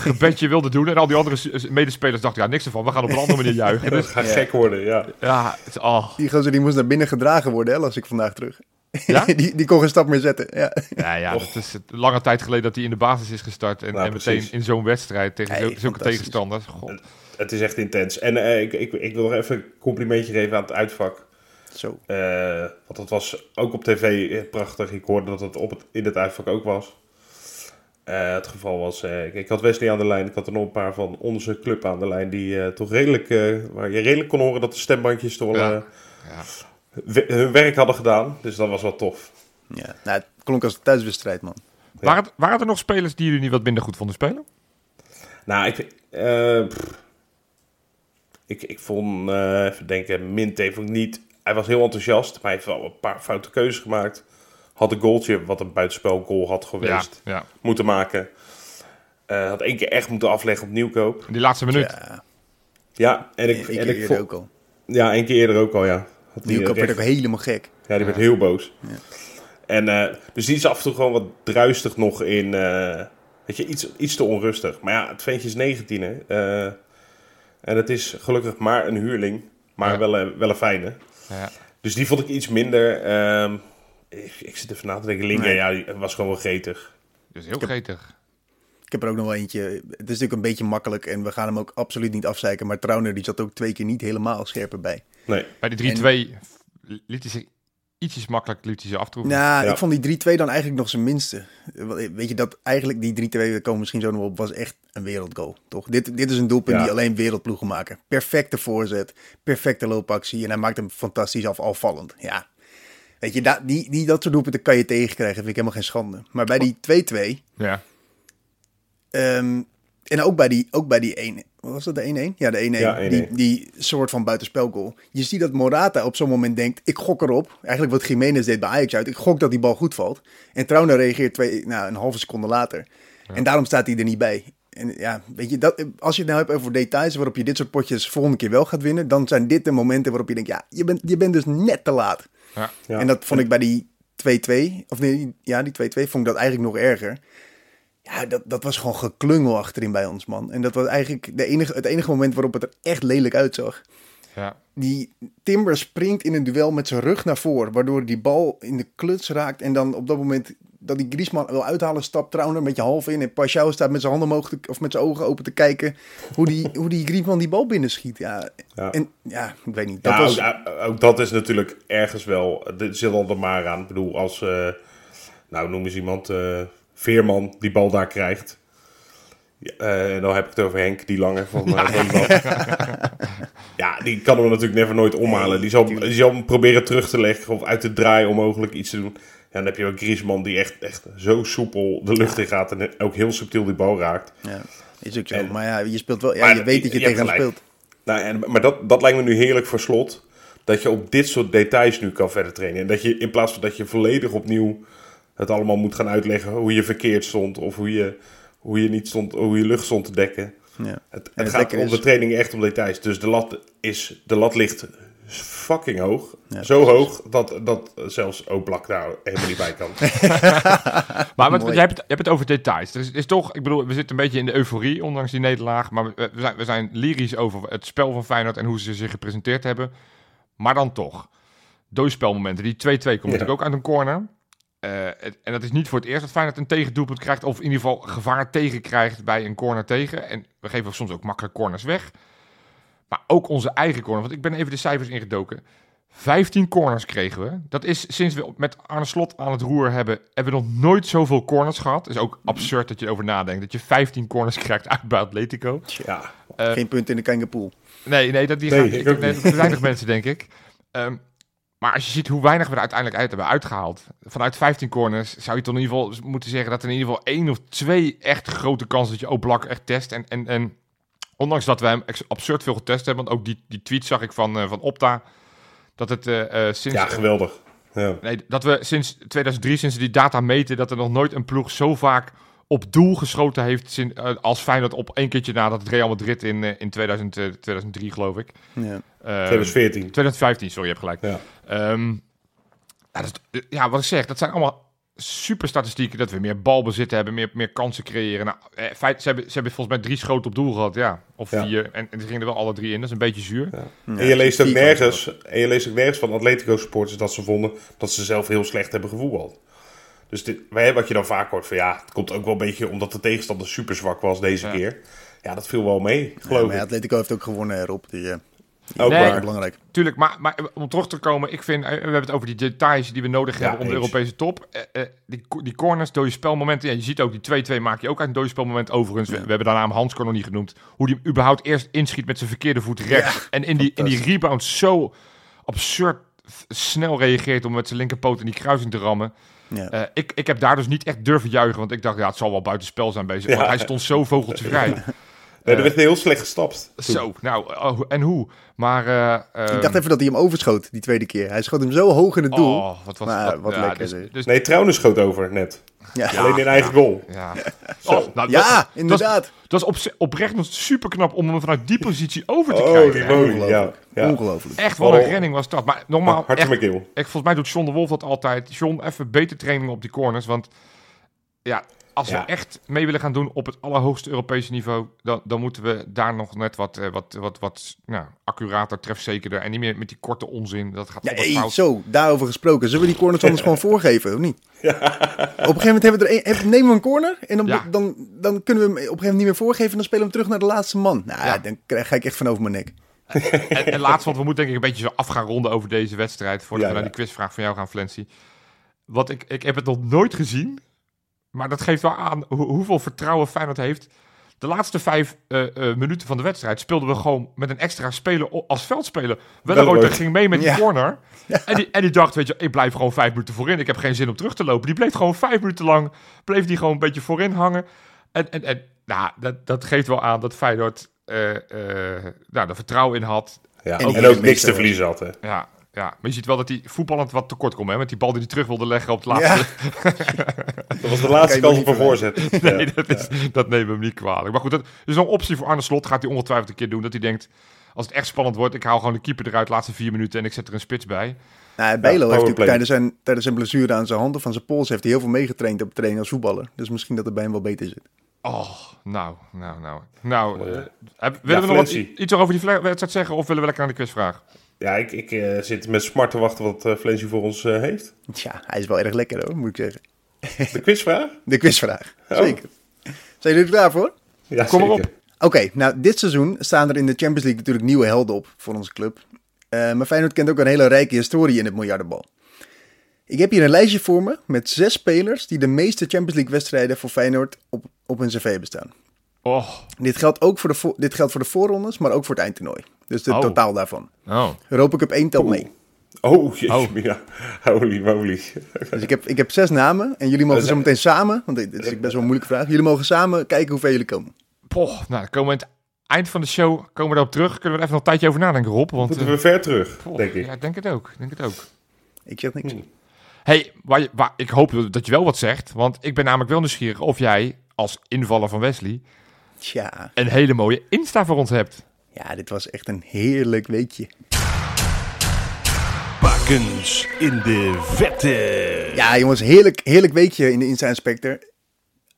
gebedje wilde doen. En al die andere medespelers dachten, ja, niks ervan. We gaan op een andere manier juichen. Dat Dus gaat Ja. gek worden, ja. ja, het is, oh. Die gozer die moest naar binnen gedragen worden, hè, las ik vandaag terug. Ja? die, die kon geen stap meer zetten. Ja. Ja, ja, dat is het- lange tijd geleden dat hij in de basis is gestart. En, Nou, en meteen in zo'n wedstrijd tegen Hey, zo- zulke tegenstanders. God. Het is echt intens. En eh, ik, ik, ik wil nog even een complimentje geven aan het uitvak. Zo. Eh, want dat was ook op tv eh, prachtig. Ik hoorde dat het, op het in het uitvak ook was. Eh, het geval was, eh, ik, ik had Wesley aan de lijn. Ik had er nog een paar van onze club aan de lijn. Die eh, toch redelijk, eh, waar je redelijk kon horen dat de stembandjes toch wel, Ja. eh, Ja. Hun werk hadden gedaan. Dus dat was wel tof. Ja. Nou, het klonk als een thuiswedstrijd, man. Waren, het- waren er nog spelers die jullie wat minder goed vonden spelen? Nou, ik, eh, ik, ik vond, eh, even denken, Minte vond ik niet hij was heel enthousiast, maar hij heeft wel een paar foute keuzes gemaakt. Had een goaltje, wat een buitenspel goal had Ja, geweest, ja. moeten maken. Eh, had één keer echt moeten afleggen op nieuwkoop. Die laatste minuut. Ja, Ja, en ik, en ik eerder vond- ook al. ja, één keer eerder ook al, ja. Had die, Nieuwkoop eh, werd ook helemaal gek. Ja, die werd heel boos. En eh, dus die is af en toe gewoon wat druistig nog in. eh, weet je, iets, iets te onrustig. Maar ja, het ventje is 19, hè. Eh, en het is gelukkig maar een huurling. Maar Ja. wel, een, wel een fijne. Ja. Dus die vond ik iets minder. ehm, ik, ik zit even na te denken. Nee. ja, die was gewoon wel gretig. Dus heel gretig. Ik heb er ook nog wel eentje. Het is natuurlijk een beetje makkelijk en we gaan hem ook absoluut niet afzeiken. Maar Trauner die zat ook twee keer niet helemaal scherper bij. Nee. Bij die 3-2 liet hij zich ietsjes makkelijk liet hij ze aftroeven. Nou, Ja. ik vond die 3-2 dan eigenlijk nog zijn minste. Want, Weet je dat eigenlijk die 3-2, we komen misschien zo nog op, was echt een wereldgoal. Toch? Dit, dit is een doelpunt Ja. die alleen wereldploegen maken. Perfecte voorzet, perfecte loopactie en hij maakt hem fantastisch af, alvallend. Ja. Weet je, da, die, die, dat soort doelpunten kan je tegenkrijgen, vind ik helemaal geen schande. Maar bij die 2-2, Ja. Ehm, en ook bij die, ook bij die 1. Wat was dat, de 1-1? Ja, de 1-1. Ja, 1-1. Die, die soort van buitenspelgoal. Je ziet dat Morata op zo'n moment denkt, ik gok erop. Eigenlijk wat Jiménez deed bij Ajax uit. Ik gok dat die bal goed valt. En Trauner reageert twee, nou, een halve seconde later. En daarom staat hij er niet bij. En ja, weet je, dat, als je het nou hebt over details waarop je dit soort potjes volgende keer wel gaat winnen, dan zijn dit de momenten waarop je denkt, ja, je bent, je bent dus net te laat. Ja. En dat vond ik bij die 2-2, of nee, ja, die 2-2 vond ik dat eigenlijk nog erger. Ja, dat, dat was gewoon geklungel achterin bij ons, man. En dat was eigenlijk de enige, het enige moment waarop het er echt lelijk uitzag. Ja. Die Timber springt in een duel met zijn rug naar voren, waardoor die bal in de kluts raakt. En dan op dat moment dat die Griezmann wil uithalen, stapt Trauner een beetje half in. En Pashao staat met zijn handen omhoog te- of met zijn ogen open te kijken hoe die, hoe die Griezmann die bal binnenschiet. Ja, Ja. en ja, ik weet niet. Dat Ja, was, ook, ook dat is natuurlijk ergens wel. Dit zit al er maar aan. Ik bedoel, als. eh, nou, noem eens iemand. eh, Veerman die bal daar krijgt. Ja, eh, dan heb ik het over Henk, die lange van uh, Ja, die kan hem natuurlijk never nooit omhalen. Die zal, die zal hem proberen terug te leggen of uit te draaien onmogelijk iets te doen. Ja, dan heb je ook Griezmann die echt, echt zo soepel de lucht in gaat en ook heel subtiel die bal raakt. ja, is ook zo. En- maar ja, je speelt wel. Ja, je weet dat je, tegen hem speelt. Nou, en, maar dat, dat lijkt me nu heerlijk voor slot. Dat je op dit soort details nu kan verder trainen. En dat je in plaats van dat je volledig opnieuw het allemaal moet gaan uitleggen. Hoe je verkeerd stond. Of hoe je, hoe je, niet stond, hoe je lucht stond te dekken. Ja. Het, het het gaat om is- de training echt om details. Dus de lat, is, de lat ligt fucking hoog. Ja, Zo hoog dat, dat zelfs Oblak daar helemaal niet bij kan. Maar wat, jij hebt, het- je hebt het over details. Er is, is toch, ik bedoel, we zitten een beetje in de euforie, ondanks die nederlaag. Maar we, we zijn, we zijn lyrisch over het spel van Feyenoord en hoe ze zich gepresenteerd hebben. Maar dan toch. Doospelmomenten. Die 2-2 komt natuurlijk ook uit een corner. Eh, het- en dat is niet voor het eerst dat Feyenoord een tegendoelpunt krijgt. Of in ieder geval gevaar tegen krijgt bij een corner tegen. En we geven soms ook makkelijk corners weg. Maar ook onze eigen corner. Want ik ben even de cijfers ingedoken. 15 corners kregen we. Dat is sinds we met Arne Slot aan het roer hebben, hebben we nog nooit zoveel corners gehad. Het is ook absurd dat je erover nadenkt. Dat je 15 corners krijgt uit bij Atletico. Ja, Eh, Geen punt in de Kangapoel. Nee, nee, dat die Nee, gaan, ik nee, dat weinig mensen, denk ik. Ehm, maar als je ziet hoe weinig we er uiteindelijk uit hebben uitgehaald. Vanuit 15 corners zou je toch in ieder geval moeten zeggen dat er in ieder geval één of twee echt grote kansen dat je Oblak echt test. En, en, en ondanks dat we hem absurd veel getest hebben, want ook die, die tweet zag ik van, eh, van Opta. Dat het eh, eh, sinds. ja geweldig. Ja. Nee, dat we sinds 2003, sinds die data meten, dat er nog nooit een ploeg zo vaak op doel geschoten heeft sin- eh, als Feyenoord op één keertje na dat Real Madrid in, in 2000, eh, 2003, geloof ik. Ja. Ehm, 2014. 2015, sorry, je hebt gelijk. Ja. Ehm, ja, dat ja, wat ik zeg, dat zijn allemaal super statistieken. Dat we meer balbezit hebben, meer, meer kansen creëren. Nou, eh, feit, ze, hebben, ze hebben volgens mij drie schoten op doel gehad, ja. Of Ja. vier. En, en ze gingen er wel alle drie in. Dat is een beetje zuur. Ja. En je leest ook nergens, en je leest ook nergens van Atletico supporters dat ze vonden dat ze zelf heel slecht hebben gevoetbald. Dus dit, wij, wat je dan vaak hoort van ja, het komt ook wel een beetje omdat de tegenstander super zwak was deze Ja. keer. Ja, dat viel wel mee, Ja, geloof maar ik. Atletico heeft ook gewonnen erop. Die, eh, die Ook waar. heel belangrijk. Tuurlijk, maar, maar om terug te komen, ik vind, eh, we hebben het over die details die we nodig Ja, hebben om de. Europese top. Eh, eh, die, die corners, dode spelmomenten. Ja, je ziet ook die 2-2 maak je ook uit een dode spelmoment overigens. We, we hebben daarna hem Hansko nog niet genoemd. Hoe die hem überhaupt eerst inschiet met zijn verkeerde voet rechts. en in die, in die rebound zo absurd snel reageert om met zijn linkerpoot in die kruising te rammen. Ja. Ik, ik heb daar dus niet echt durven juichen, want ik dacht, ja, het zal wel buitenspel zijn bezig. Ja. Want hij stond zo vogeltje vrij. Nee, er werd heel slecht gestapt. toen. Zo, nou, oh, en hoe? Maar... eh, Ik ehm, dacht even dat hij hem overschoot, die tweede keer. Hij schoot hem zo hoog in het doel. Oh, wat, was, Maar wat lekker, Dus, dus, Nee, Trouwens schoot over net. ja. Alleen in eigen goal. ja. Oh, nou, Ja, dat, inderdaad. Dat is op, oprecht nog super knap om hem vanuit die positie over te Oh, krijgen. Ongelooflijk. ja. Ongelooflijk. Echt wel een Oh. renning was dat. Maar normaal, Hartje echt, ik, volgens mij doet John de Wolf dat altijd. John, even beter training op die corners. Want ja, als Ja. we echt mee willen gaan doen op het allerhoogste Europese niveau, dan, dan moeten we daar nog net wat, eh, wat, wat, wat nou, accurater, trefzekerder en niet meer met die korte onzin. Dat gaat Ja, hey, fout. zo, daarover gesproken. Zullen we die corners anders gewoon voorgeven, of niet? Op een gegeven moment hebben we er een, hebben- nemen we een corner en dan, Ja. dan, dan kunnen we hem op een gegeven moment niet meer voorgeven en dan spelen we hem terug naar de laatste man. Nou, Ja. dan krijg, ga ik echt van over mijn nek. En, en laatst, want we moeten denk ik een beetje zo af gaan ronden over deze wedstrijd. Voordat Ja, we naar ja. die quizvraag van jou gaan, Flency. Wat ik, ik heb het nog nooit gezien. Maar dat geeft wel aan hoe- hoeveel vertrouwen Feyenoord heeft. De laatste vijf eh, eh, minuten van de wedstrijd speelden we gewoon met een extra speler als veldspeler. Welleroyter. ging mee met die Ja. corner. En, die, en die dacht, weet je, ik blijf gewoon vijf minuten voorin. Ik heb geen zin om terug te lopen. Die bleef gewoon vijf minuten lang, bleef die gewoon een beetje voorin hangen. En, en, en nou, dat, dat geeft wel aan dat Feyenoord eh eh nou, er vertrouwen in had. Ja. En ook niks te verliezen had, hè. Ja, ja, maar je ziet wel dat die voetballend wat tekort komt, hè? Met die bal die hij terug wilde leggen op het laatste. Dat was de laatste kans op een niet voorzet. Nee, Ja. dat, is, dat nemen we hem niet kwalijk. Maar goed, dat is nog een optie voor Arne Slot. Gaat hij ongetwijfeld een keer doen. Dat hij denkt, als het echt spannend wordt, ik haal gewoon de keeper eruit, laatste vier minuten en ik zet er een spits bij. Nou, Bijlo heeft natuurlijk tijdens zijn, tijdens zijn blessure aan zijn hand of van zijn pols heeft hij heel veel meegetraind op training als voetballer. Dus misschien dat het bij hem wel beter zit. Oh, nou, nou, nou. Nou, heb- willen we nog wat, iets over die wedstrijd zeggen of willen we lekker naar de quizvraag? Ja, ik, ik eh, zit met smart te wachten wat uh, voor ons eh, heeft. Tja, hij is wel erg lekker hoor, moet ik zeggen. De quizvraag? De quizvraag, Oh. zeker. Zijn jullie er klaar voor? Ja, Kom maar op. Oké, nou dit seizoen staan er in de Champions League natuurlijk nieuwe helden op voor onze club. Eh, maar Feyenoord kent ook een hele rijke historie in het miljardenbal. Ik heb hier een lijstje voor me met zes spelers die de meeste Champions League wedstrijden voor Feyenoord op, op hun cv bestaan. Oh, Dit geldt ook voor de, vo- dit geldt voor de voorrondes, maar ook voor het eindtoernooi. Dus het Oh. totaal daarvan. oh. Europa Cup 1 telt mee. Oh, jeetje, Oh. ja. Holy moly. Dus ik heb, ik heb zes namen en jullie mogen zo meteen samen, want dit is best wel een moeilijke vraag. Jullie mogen samen kijken hoe ver jullie komen. Poh, nou, dan komen we aan het eind van de show komen we daarop terug. Kunnen we er even nog een tijdje over nadenken, Rob? Want, Moeten eh, we ver terug, denk ik. Ja, ik denk het ook. ik Denk het ook. Ik zeg niks. Hmm. hey, waar je, waar, ik hoop dat je wel wat zegt. Want ik ben namelijk wel nieuwsgierig of jij als invaller van Wesley Tja, een hele mooie Insta voor ons hebt. ja, dit was echt een heerlijk weekje. Bakens in de vette. Ja, jongens, heerlijk, heerlijk weekje in de Insta Inspector.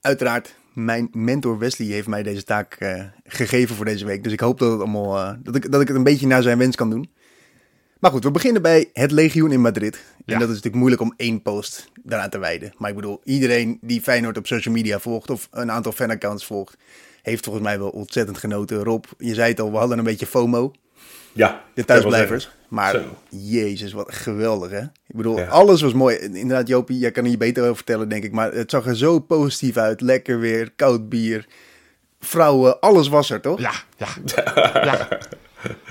Uiteraard, mijn mentor Wesley heeft mij deze taak eh, gegeven voor deze week. Dus ik hoop dat, het allemaal, eh, dat, ik, dat ik het een beetje naar zijn wens kan doen. Maar goed, we beginnen bij het Legioen in Madrid. En Ja. dat is natuurlijk moeilijk om één post daaraan te wijden. Maar ik bedoel, iedereen die Feyenoord op social media volgt of een aantal fanaccounts volgt, heeft volgens mij wel ontzettend genoten. Rob, je zei het al, we hadden een beetje FOMO, Ja. de thuisblijvers. Maar Zo. jezus, wat geweldig hè. Ik bedoel, Ja. alles was mooi. Inderdaad, Jopie, jij kan er hier beter over vertellen, denk ik. Maar het zag er zo positief uit. Lekker weer, koud bier, vrouwen, alles was er, toch? Ja, ja. ja.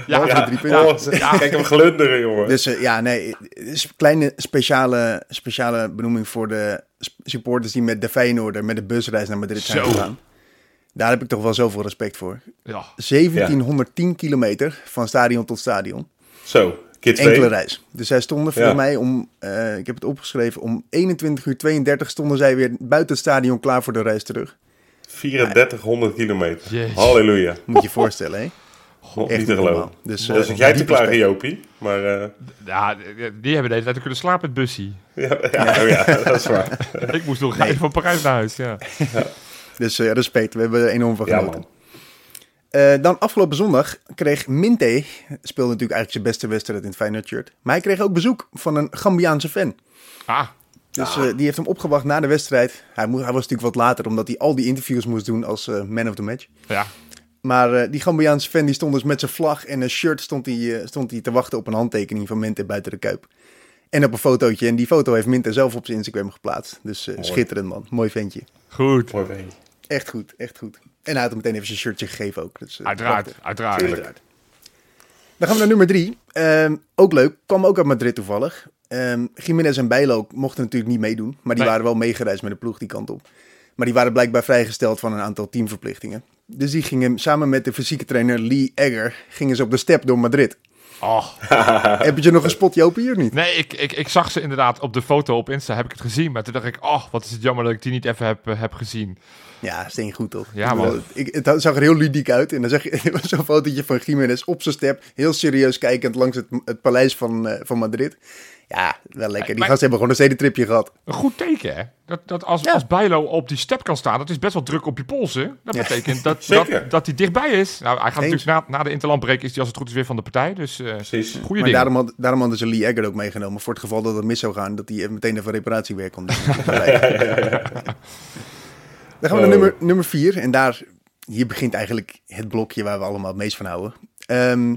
Ja, Ja, drie punten. oh, Kijk hem glunderen, jongen. Dus eh, ja, nee, is kleine speciale, speciale benoeming voor de supporters die met de Feyenoorder met de busreis naar Madrid zijn Zo. gegaan. Daar heb ik toch wel zoveel respect voor. ja. 1710 kilometer van stadion tot stadion. Zo, Enkele reis. Dus zij stonden voor Ja. mij om, eh, ik heb het opgeschreven, om 21 uur 32 stonden zij weer buiten het stadion klaar voor de reis terug. 3400 kilometer. Jezus. Halleluja. Moet je je voorstellen, hè? God, Echt niet te geloven. Dus, Dus, eh, jij te klagen, respect. Jopie. Maar eh, ja, die hebben deze tijd kunnen slapen met bussie. ja, ja, oh ja, dat is waar. Ik moest nog even van Parijs naar huis, ja. Dus eh, respect, we hebben er enorm van Ja, genoten. Eh, dan afgelopen zondag kreeg Minte, speelde natuurlijk eigenlijk zijn beste wedstrijd in het Feyenoord shirt. Maar hij kreeg ook bezoek van een Gambiaanse fan. Ah, Dus eh, die heeft hem opgewacht na de wedstrijd. Hij, moest, hij was natuurlijk wat later, omdat hij al die interviews moest doen als man of the match. ja. Maar die Gambiaanse fan die stond dus met zijn vlag en een shirt stond hij, stond hij te wachten op een handtekening van Minte buiten de Kuip. En op een fotootje. En die foto heeft Minte zelf op zijn Instagram geplaatst. Dus schitterend man. Mooi ventje. Goed. Mooi ventje. Echt goed, echt goed. En hij had hem meteen even zijn shirtje gegeven ook. Dus, eh, Uiteraard, prachtig. uiteraard. Uiteraard. Dan gaan we naar nummer drie. Ehm, ook leuk, kwam ook uit Madrid toevallig. Ehm Jiménez en Bijlo mochten natuurlijk niet meedoen. Maar die Nee. waren wel meegereisd met de ploeg die kant op. Maar die waren blijkbaar vrijgesteld van een aantal teamverplichtingen. Dus die gingen samen met de fysieke trainer Lee Egger gingen ze op de step door Madrid. Oh. Heb je nog gespot, Jopie, hier niet? Nee, ik, ik, ik zag ze inderdaad op de foto op Insta, heb ik het gezien. Maar toen dacht ik, oh, wat is het jammer dat ik die niet even heb, eh, heb gezien. Ja, steen goed toch? Ja, man. Ik, het zag er heel ludiek uit. En dan zag je zo'n fotootje van Jiménez op zijn step. Heel serieus kijkend langs het, het paleis van, eh, van Madrid. Ja, wel lekker. Die maar- gasten hebben gewoon een stedentripje gehad. Een goed teken, hè? Dat, dat als, Ja. als Bijlo op die step kan staan, dat is best wel druk op je polsen. Dat Ja. betekent dat, dat, dat hij dichtbij is. Nou, hij gaat Eens. natuurlijk na, na de interlandbreek is hij als het goed is weer van de partij. Dus eh Precies. goede Maar ding. daarom, had, daarom hadden ze Lee Egger ook meegenomen. Voor het geval dat het mis zou gaan. Dat hij meteen even reparatiewerk kon doen. Dan gaan we naar Oh. nummer, nummer vier. En daar, hier begint eigenlijk het blokje waar we allemaal het meest van houden. Ehm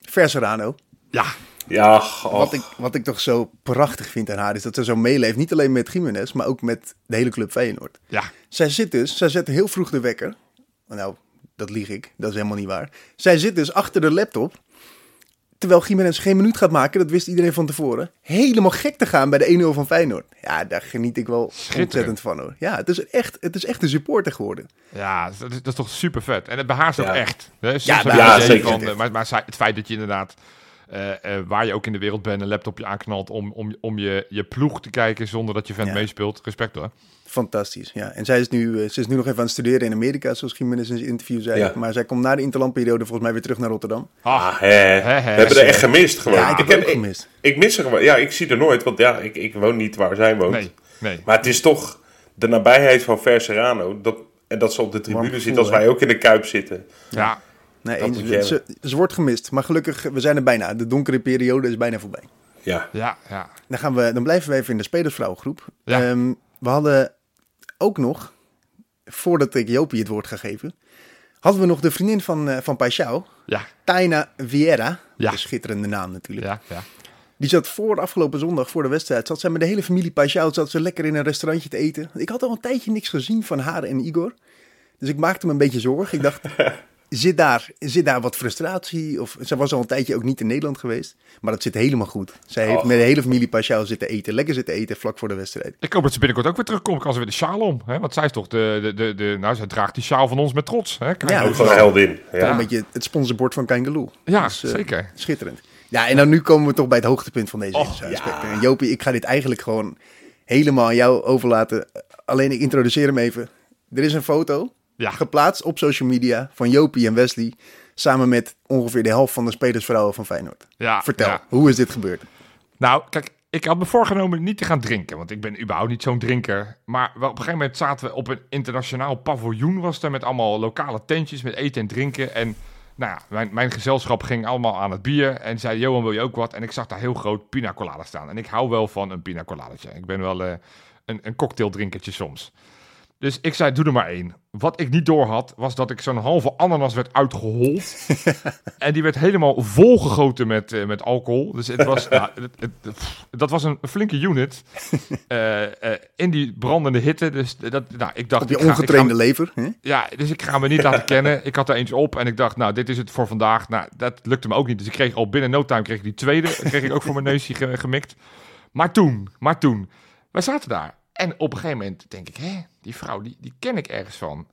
Verserano. Ja, Ja. Wat ik, wat ik toch zo prachtig vind aan haar is dat ze zo meeleeft. Niet alleen met Jiménez, maar ook met de hele club Feyenoord. ja. Zij zit dus, zij zet heel vroeg de wekker. Nou, dat lieg ik. Dat is helemaal niet waar. Zij zit dus achter de laptop. Terwijl Jiménez geen minuut gaat maken, dat wist iedereen van tevoren. Helemaal gek te gaan bij de 1-0 van Feyenoord. Ja, daar geniet ik wel ontzettend van hoor. Ja, het is echt, het is echt een supporter geworden. Ja, dat is, dat is toch super vet. En het behaart ook Ja. echt. Hè? Ja, ja, zeker. Van, eh, maar maar zij- het feit dat je inderdaad, eh, eh, waar je ook in de wereld bent, een laptopje aanknalt om, om, om je, je ploeg te kijken zonder dat je vent Ja. meespeelt. Respect hoor. Fantastisch, ja. En zij is, nu, eh, ze is nu nog even aan het studeren in Amerika, zoals Jiménez in zijn interview zei. Ja. Maar zij komt na de interlandperiode volgens mij weer terug naar Rotterdam. Ah, Ah, We hebben er echt gemist gewoon. Ja, ik heb het ook gemist. Ik, mis er gewoon. Ja, ik zie er nooit, want ja, ik, ik woon niet waar zij woont. Nee, nee. Maar het is toch de nabijheid van Ver Serrano. Dat, en dat ze op de tribune zit als wij ook in de kuip zitten. Ja, Nee, eens, je ze, ze wordt gemist. Maar gelukkig, we zijn er bijna. De donkere periode is bijna voorbij. Ja. ja, ja. Dan, gaan we, dan blijven we even in de spelersvrouwengroep. Ja. Ehm, we hadden ook nog, voordat ik Jopie het woord ga geven, hadden we nog de vriendin van, eh van Paixão, Ja, Taina Vieira. Ja. Een schitterende naam natuurlijk. ja, ja. Die zat voor afgelopen zondag, voor de wedstrijd, zat zij met de hele familie Paixão, zat ze lekker in een restaurantje te eten. Ik had al een tijdje niks gezien van haar en Igor. Dus ik maakte me een beetje zorgen. Ik dacht, zit daar, zit daar wat frustratie? Of zij was al een tijdje ook niet in Nederland geweest. Maar dat zit helemaal goed. Zij heeft met de hele familie Paixão zitten eten. Lekker zitten eten vlak voor de wedstrijd. Ik hoop dat ze binnenkort ook weer terugkomt. Kan ze weer de sjaal om. Hè? Want zij is toch de, de, de, de... Nou, zij draagt die sjaal van ons met trots. Hè? Kijk, Ja, Ook een heldin. Ja. Een beetje het sponsorbord van Kangaloo. ja Dus, eh, zeker. Schitterend. Ja, en dan nu komen we toch bij het hoogtepunt van deze aspecten. En Jopie, ik ga dit eigenlijk gewoon helemaal aan jou overlaten. Alleen ik introduceer hem even. Er is een foto Ja. geplaatst op social media van Jopie en Wesley. Samen met ongeveer de helft van de spelersvrouwen van Feyenoord. Ja, Vertel, ja. hoe is dit gebeurd? Nou, kijk, ik had me voorgenomen niet te gaan drinken, want ik ben überhaupt niet zo'n drinker. Maar wel, op een gegeven moment zaten we op een internationaal paviljoen, was er met allemaal lokale tentjes met eten en drinken. En nou ja, mijn, mijn gezelschap ging allemaal aan het bier en zei, Johan, wil je ook wat? En ik zag daar heel groot pina colada staan. En ik hou wel van een pina coladetje. Ik ben wel eh, een, een cocktaildrinkertje soms. Dus ik zei, doe er maar één. Wat ik niet door had, was dat ik zo'n halve ananas werd uitgehold. en die werd helemaal volgegoten met, eh, met alcohol. Dus het was, nou, het, het- pff, dat was een flinke unit. Eh, eh, in die brandende hitte. Dus dat, nou, ik dacht, Op je ik ga- ik ga- ongetrainde lever. Hè? ja, dus ik ga me niet laten kennen. Ik had er eentje op en ik dacht, nou, dit is het voor vandaag. Nou, dat lukte me ook niet. Dus ik kreeg al binnen no time kreeg ik die tweede. kreeg ik ook voor mijn neusje ge- gemikt. Maar toen, maar toen. Wij zaten daar. En op een gegeven moment denk ik, hé, die vrouw, die, die ken ik ergens van.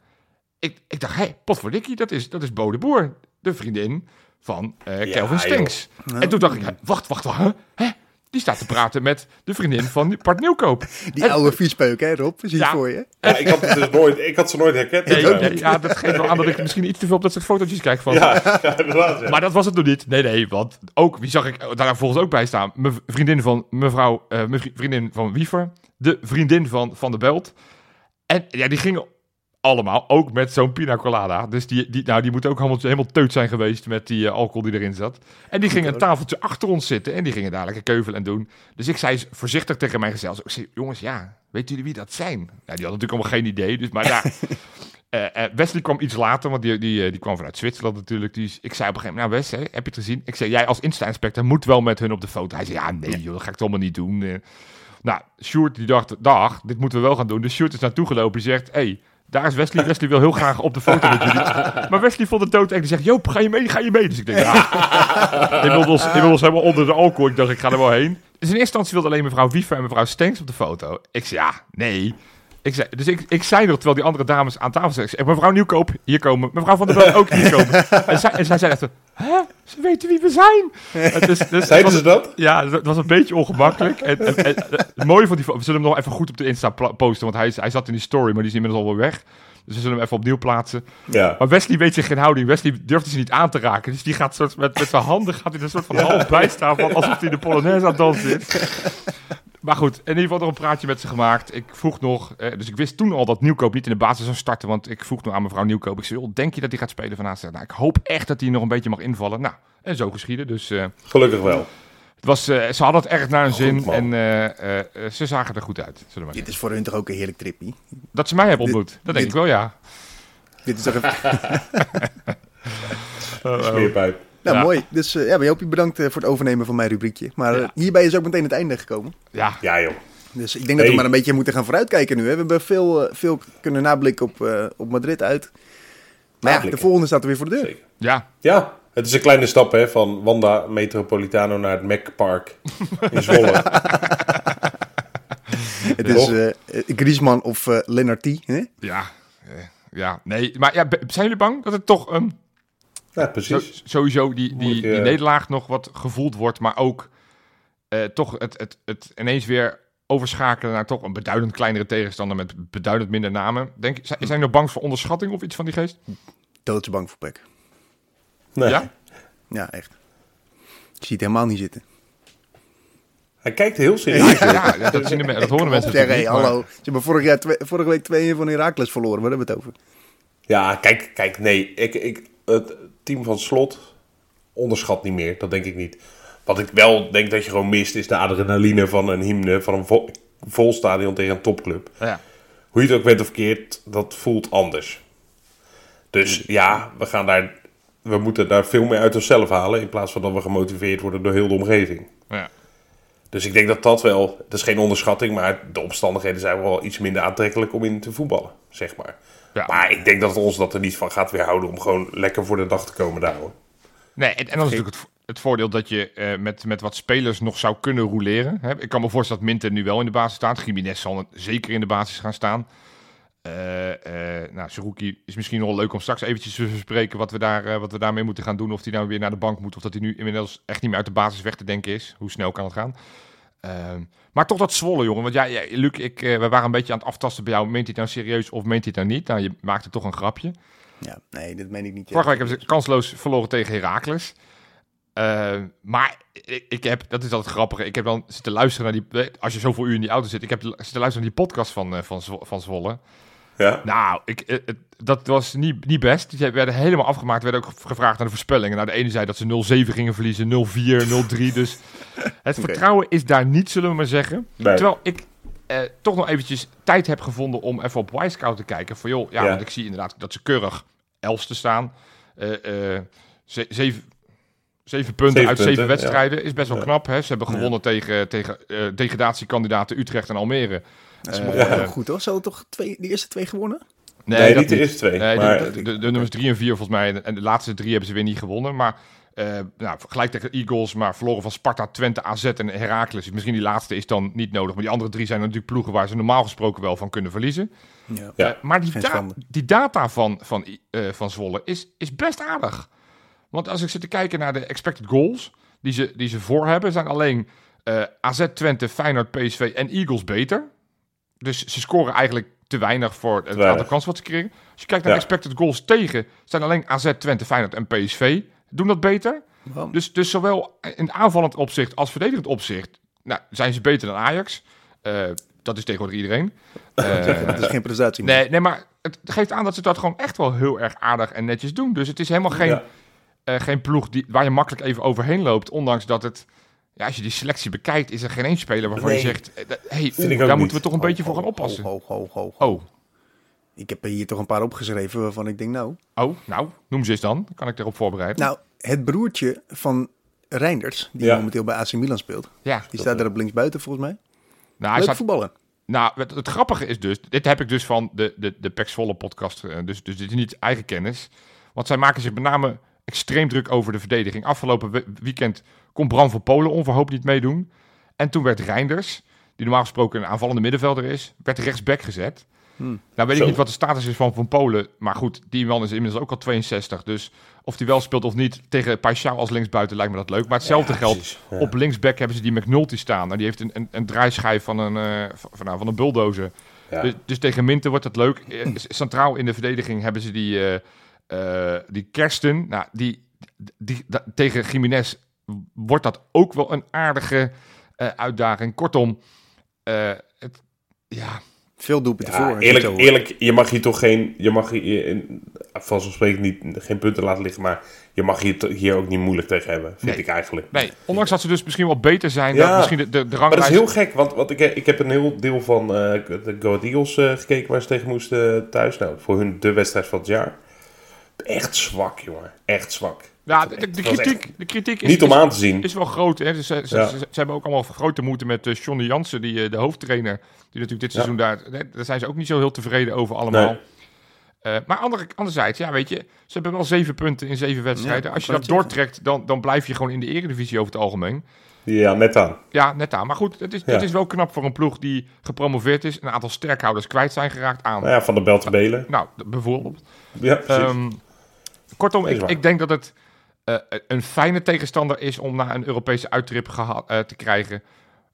Ik, ik dacht, hé, potverdikkie, dat is, dat is Bo de Boer. De vriendin van eh Ja, Kelvin joh. Stenks. En toen dacht ik, wacht, wacht, wacht, hè? Die staat te praten met de vriendin van Bart Nieuwkoop. Die En- oude viespeuk, hè Rob? Zie je Ja. voor je? Ja, ik had het dus nooit, ik had ze nooit herkend. Nee, Ja, nee, ja, dat geeft wel aan dat ik misschien iets te veel op dat soort fotootjes kijk van. ja, ja, inderdaad. Ja. Maar dat was het nog niet. Nee, nee, want ook, wie zag ik daar volgens ook bij staan? Mijn vriendin van mevrouw, eh, mijn vri- vriendin van Wiever, de vriendin van Van de Belt. En ja, die gingen allemaal ook met zo'n pina colada. Dus die, die, nou, die moeten ook helemaal, helemaal teut zijn geweest met die eh, alcohol die erin zat. En die gingen een tafeltje achter ons zitten en die gingen daar lekker keuvelen en doen. Dus ik zei voorzichtig tegen mijn gezelschap, ik zei, jongens, ja, weten jullie wie dat zijn? Ja, die hadden natuurlijk allemaal geen idee, dus maar ja... Eh, eh, Wesley kwam iets later, want die, die, die kwam vanuit Zwitserland natuurlijk. Dus ik zei op een gegeven moment, nou Wes, hè, heb je het gezien? Ik zei, jij als Insta-inspector moet wel met hun op de foto. Hij zei, ja nee joh, dat ga ik toch allemaal niet doen. Nou, Sjoerd die dacht, dag, dit moeten we wel gaan doen. Dus Sjoerd is naartoe gelopen die zegt, hey, daar is Wesley. Wesley wil heel graag op de foto met jullie. Maar Wesley vond het doodeng. Die zegt, Joop, ga je mee? Ga je mee? Dus ik denk, ja, inmiddels, inmiddels helemaal onder de alcohol. Ik dacht, ik ga er wel heen. Dus in eerste instantie wilde alleen mevrouw Wiever en mevrouw Stenks op de foto. Ik zei, ja, nee. Ik zei, dus ik, ik zei nog, terwijl die andere dames aan tafel zaten. Mevrouw Nieuwkoop, hier komen. Mevrouw Van der Belt ook hier komen. en, zij, en zij zei echt, hè? Ze weten wie we zijn. Dus, Zeiden was- ze dat? Ja, het was een beetje ongemakkelijk. En, en, en, het mooie van die... We zullen hem nog even goed op de Insta posten, want hij, hij zat in die story, maar die is inmiddels alweer weg. Dus we zullen hem even opnieuw plaatsen. Ja. Maar Wesley weet zich geen houding. Wesley durft ze niet aan te raken. Dus die gaat soort met, met zijn handen gaat hij er soort van half bij staan. Van alsof hij de Polonaise aan het dansen is. Maar goed, in ieder geval nog een praatje met ze gemaakt. Ik vroeg nog, eh, dus ik wist toen al dat Nieuwkoop niet in de basis zou starten. Want ik vroeg nog aan mevrouw Nieuwkoop. Ik zei, joh, denk je dat hij gaat spelen vanavond? Nou, ik hoop echt dat hij nog een beetje mag invallen. Nou, en zo geschieden. Dus eh, Gelukkig wel. het was, eh, ze hadden het echt naar hun zin. En eh, ze zagen er goed uit. Zullen we maar Dit is voor hun toch ook een heerlijk trippie. Dat ze mij hebben ontmoet, dat denk dit- ik wel, ja. Dit is toch een... Smeerpijp. Nou, Ja. mooi. Dus eh ja, maar Jopie, bedankt eh, voor het overnemen van mijn rubriekje. Maar eh, Ja. hierbij is ook meteen het einde gekomen. Ja, Ja, joh. Dus ik denk dat we maar een beetje moeten gaan vooruitkijken nu. Hè. We hebben veel, veel kunnen nablikken op, eh, op Madrid uit. Maar ja, de volgende staat er weer voor de deur. Zeker. ja. Ja, het is een kleine stap hè, van Wanda Metropolitano naar het Mac Park in Zwolle. Het is Griezmann of eh Lennarty. Hè? Ja, ja, nee. Maar ja, zijn jullie bang dat het toch ehm, ja, zo- precies. sowieso die, die, die eh, nederlaag nog wat gevoeld wordt, maar ook eh, toch het, het, het ineens weer overschakelen naar toch een beduidend kleinere tegenstander met beduidend minder namen. Denk, zijn, zijn jullie bang voor onderschatting of iets van die geest? Doodsbang voor Peck. Nee. Ja? Ja, echt. Ik zie het helemaal niet zitten. Hij kijkt heel serieus. Ja, ja, dat, zien de, dat horen mensen Zeg, natuurlijk hey, maar- hallo. Ze hebben vorig jaar twee- vorige week tweeën van Heracles verloren. Waar hebben we het over? Ja, kijk, kijk nee. Ik, ik, het team van Slot onderschat niet meer. Dat denk ik niet. Wat ik wel denk dat je gewoon mist, is de adrenaline van een hymne van een vol, vol stadion tegen een topclub. Ja. Hoe je het ook bent of keert, dat voelt anders. Dus ja, we gaan daar. We moeten daar veel meer uit onszelf halen. In plaats van dat we gemotiveerd worden door heel de omgeving. Ja. Dus ik denk dat dat wel. Dat is geen onderschatting, maar de omstandigheden zijn wel iets minder aantrekkelijk om in te voetballen, zeg maar. Ja. Maar ik denk dat ons dat er niet van gaat weerhouden om gewoon lekker voor de dag te komen daar hoor. Nee, en, en dan is natuurlijk het, het voordeel dat je eh, met, met wat spelers nog zou kunnen roleren. Hè? Ik kan me voorstellen dat Minter nu wel in de basis staat. Jiménez zal zeker in de basis gaan staan. Eh eh nou, is misschien nog wel leuk om straks eventjes te bespreken wat we, daar, eh, wat we daarmee moeten gaan doen. Of hij nou weer naar de bank moet, of dat hij nu inmiddels echt niet meer uit de basis weg te denken is. Hoe snel kan het gaan? Ehm, maar toch dat Zwolle, jongen. Want ja, ja Luc, ik, eh, we waren een beetje aan het aftasten bij jou. Meent hij het nou serieus of meent hij het nou niet? Nou, je maakte toch een grapje. Ja, nee, dat meen ik niet. Vorige week hebben ze kansloos verloren tegen Heracles. Eh, maar ik, ik heb, dat is altijd grappig. Ik heb dan zitten luisteren naar die. Als je zoveel uur in die auto zit, ik heb zitten luisteren naar die podcast van, eh, van Zwolle. Ja? Nou, ik, eh, het- dat was niet, niet best. Die werden helemaal afgemaakt. werden ook gevraagd naar de voorspellingen. Nou, de ene zei dat ze 0-7 gingen verliezen, 0-4, 0-3. Dus het vertrouwen is daar niet, zullen we maar zeggen. Nee. Terwijl ik eh, toch nog eventjes tijd heb gevonden om even op Wisecout te kijken. Van joh, ja, Ja. want ik zie inderdaad dat ze keurig elfste staan. Eh, eh, ze- zeven, zeven punten Zeven uit punten, zeven wedstrijden is best wel Ja. knap. Hè? Ze hebben gewonnen tegen, tegen eh, degradatiekandidaten Utrecht en Almere. Dat is begonnen eh, goed hoor. Ze hadden toch twee, die eerste twee gewonnen? Nee, dat niet de eerste twee, Nee, de- maar- de, de, de nummers drie en vier volgens mij. En de laatste drie hebben ze weer niet gewonnen. Maar eh nou, gelijk tegen Eagles, maar verloren van Sparta, Twente, AZ en Heracles. Misschien die laatste is dan niet nodig. Maar die andere drie zijn natuurlijk ploegen waar ze normaal gesproken wel van kunnen verliezen. Ja. Ja. Eh, maar die, da- data van, van, eh, van Zwolle is, is best aardig. Want als ik zit te kijken naar de expected goals die ze, die ze voor hebben, zijn alleen eh, AZ, Twente, Feyenoord, PSV en Eagles beter. Dus ze scoren eigenlijk te weinig voor het weinig. aantal kansen wat ze kregen. Als je kijkt naar Ja. expected goals tegen, zijn alleen AZ, Twente, Feyenoord en PSV doen dat beter. Dus, dus zowel in aanvallend opzicht als verdedigend opzicht nou, zijn ze beter dan Ajax. Eh, dat is tegenwoordig iedereen. Eh, dat is geen prestatie meer. Nee, nee, maar het geeft aan dat ze dat gewoon echt wel heel erg aardig en netjes doen. Dus het is helemaal geen, Ja. eh, geen ploeg die, waar je makkelijk even overheen loopt. Ondanks dat het, ja, als je die selectie bekijkt, is er geen één speler waarvan je zegt: hé, hey, daar niet. moeten we toch een beetje voor gaan oppassen. Ho, ho, ho, ho. Oh, Ik heb er hier toch een paar opgeschreven waarvan ik denk, nou... oh, nou, noem ze eens dan. Dan kan ik erop voorbereiden. Nou, het broertje van Reinders, die Ja. momenteel bij AC Milan speelt. ja, Die staat daar op linksbuiten volgens mij. nou, hij staat, voetballen. Nou, het, het grappige is dus, dit heb ik dus van de, de, de Pax Volle podcast, eh, dus, dus dit is niet eigen kennis. Want zij maken zich met name extreem druk over de verdediging. Afgelopen we- weekend kon Bram van Polen onverhoopt niet meedoen. En toen werd Reinders, die normaal gesproken een aanvallende middenvelder is, werd rechtsback gezet. Nou weet ik niet wat de status is van Van Polen. Maar goed, die man is inmiddels ook al 62. Dus of hij wel speelt of niet tegen Paixão als linksbuiten lijkt me dat leuk. Maar hetzelfde Ja, geldt. ja. Op linksback hebben ze die McNulty staan. Nou, die heeft een, een, een draaischijf van een, eh, van, nou, van een bulldozer. Ja. Dus, dus tegen Minten wordt het leuk. Eh, Centraal in de verdediging hebben ze die, eh, eh, die Kersten. Nou, die, die, tegen Jiménez wordt dat ook wel een aardige eh, uitdaging. Kortom, eh, het, ja, Veel doelpunten Ja, voor. eerlijk, eerlijk, je mag hier toch geen, je mag hier in- vanzelfsprekend niet, geen punten laten liggen, maar je mag hier, hier ook niet moeilijk tegen hebben, vind Nee. ik eigenlijk. nee, ondanks dat ze dus misschien wel beter zijn Ja. dan misschien de, de, de Maar dat is heel gek, want, want ik, ik heb een heel deel van eh, de Go Eagles eh, gekeken waar ze tegen moesten thuis. Nou, voor hun de wedstrijd van het jaar. Echt zwak, jongen. Echt zwak. Ja, de, de, kritiek, de kritiek is, Niet om is, aan te zien. is wel groot. Hè? Dus ze, ze, Ja. ze, ze hebben ook allemaal grote moeite met uh, Johnny Jansen, die, eh, de hoofdtrainer. Die natuurlijk dit Ja. seizoen daar... hè, Daar zijn ze ook niet zo heel tevreden over allemaal. Nee. Eh, maar andere, anderzijds, ja, weet je, ze hebben wel zeven punten in zeven wedstrijden. Ja, Als je dat doortrekt, dan, dan blijf je gewoon in de eredivisie over het algemeen. Ja, net aan. Ja, net aan. Maar goed, het is, Ja. het is wel knap voor een ploeg die gepromoveerd is. Een aantal sterkhouders kwijt zijn geraakt aan. Nou ja, van de bel te belen. Nou, bijvoorbeeld. Ja, precies. Ehm, kortom, ik, ik denk dat het eh, een fijne tegenstander is om naar een Europese uittrip eh, te krijgen.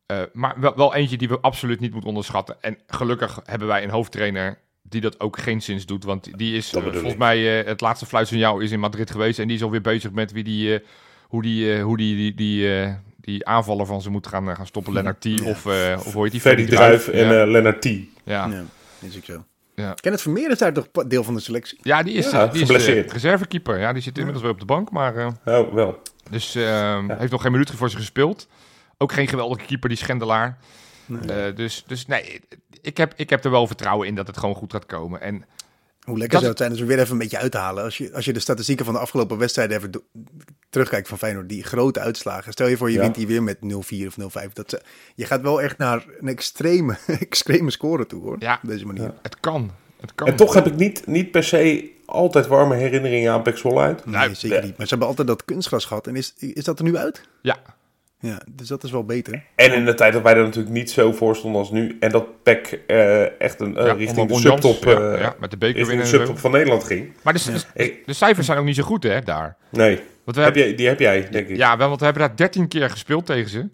Eh, maar wel, wel eentje die we absoluut niet moeten onderschatten. En gelukkig hebben wij een hoofdtrainer die dat ook geen zins doet. Want die is, volgens ik. mij, eh, het laatste fluitsignaal is in Madrid geweest. En die is alweer bezig met wie die, eh, hoe die, eh, hoe die, die, die, eh, die aanvaller van ze moet gaan, gaan stoppen. Lennart T. Of, eh, of hoe heet die? Ferdy Druif en ja. eh Lennart T. ja. Ja, is ook zo. Ja. Kenneth Vermeer is daar toch deel van de selectie? Ja, die is, Ja, eh, die is geblesseerd. eh, reservekeeper. Ja, die zit inmiddels weer op de bank, maar... eh, Oh, wel. Dus heeft nog geen minuut voor ze gespeeld. Ook geen geweldige keeper, die Schendelaar. Eh, dus, dus nee, ik heb, ik heb er wel vertrouwen in dat het gewoon goed gaat komen. En Hoe lekker Dat- zou het zijn als we weer even een beetje uit te halen. Als je, als je de statistieken van de afgelopen wedstrijden even terugkijkt van Feyenoord. Die grote uitslagen. Stel je voor je Ja. wint die weer met 0-4 of 0-5. Dat, ze- je gaat wel echt naar een extreme, extreme score toe hoor. Ja. Op deze manier. het kan. Het kan. En toch heb ik niet, niet per se altijd warme herinneringen aan Pek Zwolle uit. Nee, Nou, zeker niet. Maar ze hebben altijd dat kunstgras gehad. En is, is dat er nu uit? Ja, Ja, dus dat is wel beter. En in de tijd dat wij er natuurlijk niet zo voor stonden als nu. En dat Pek eh, echt een, ja richting de Jans, subtop, ja, eh, ja, met de beker winnen de subtop van Nederland ging. Maar de, de, Ik- de cijfers zijn ook niet zo goed hè, daar. Nee, Want we heb hebben, jij, die heb jij, denk ik. ja, want we hebben daar 13 keer gespeeld tegen ze.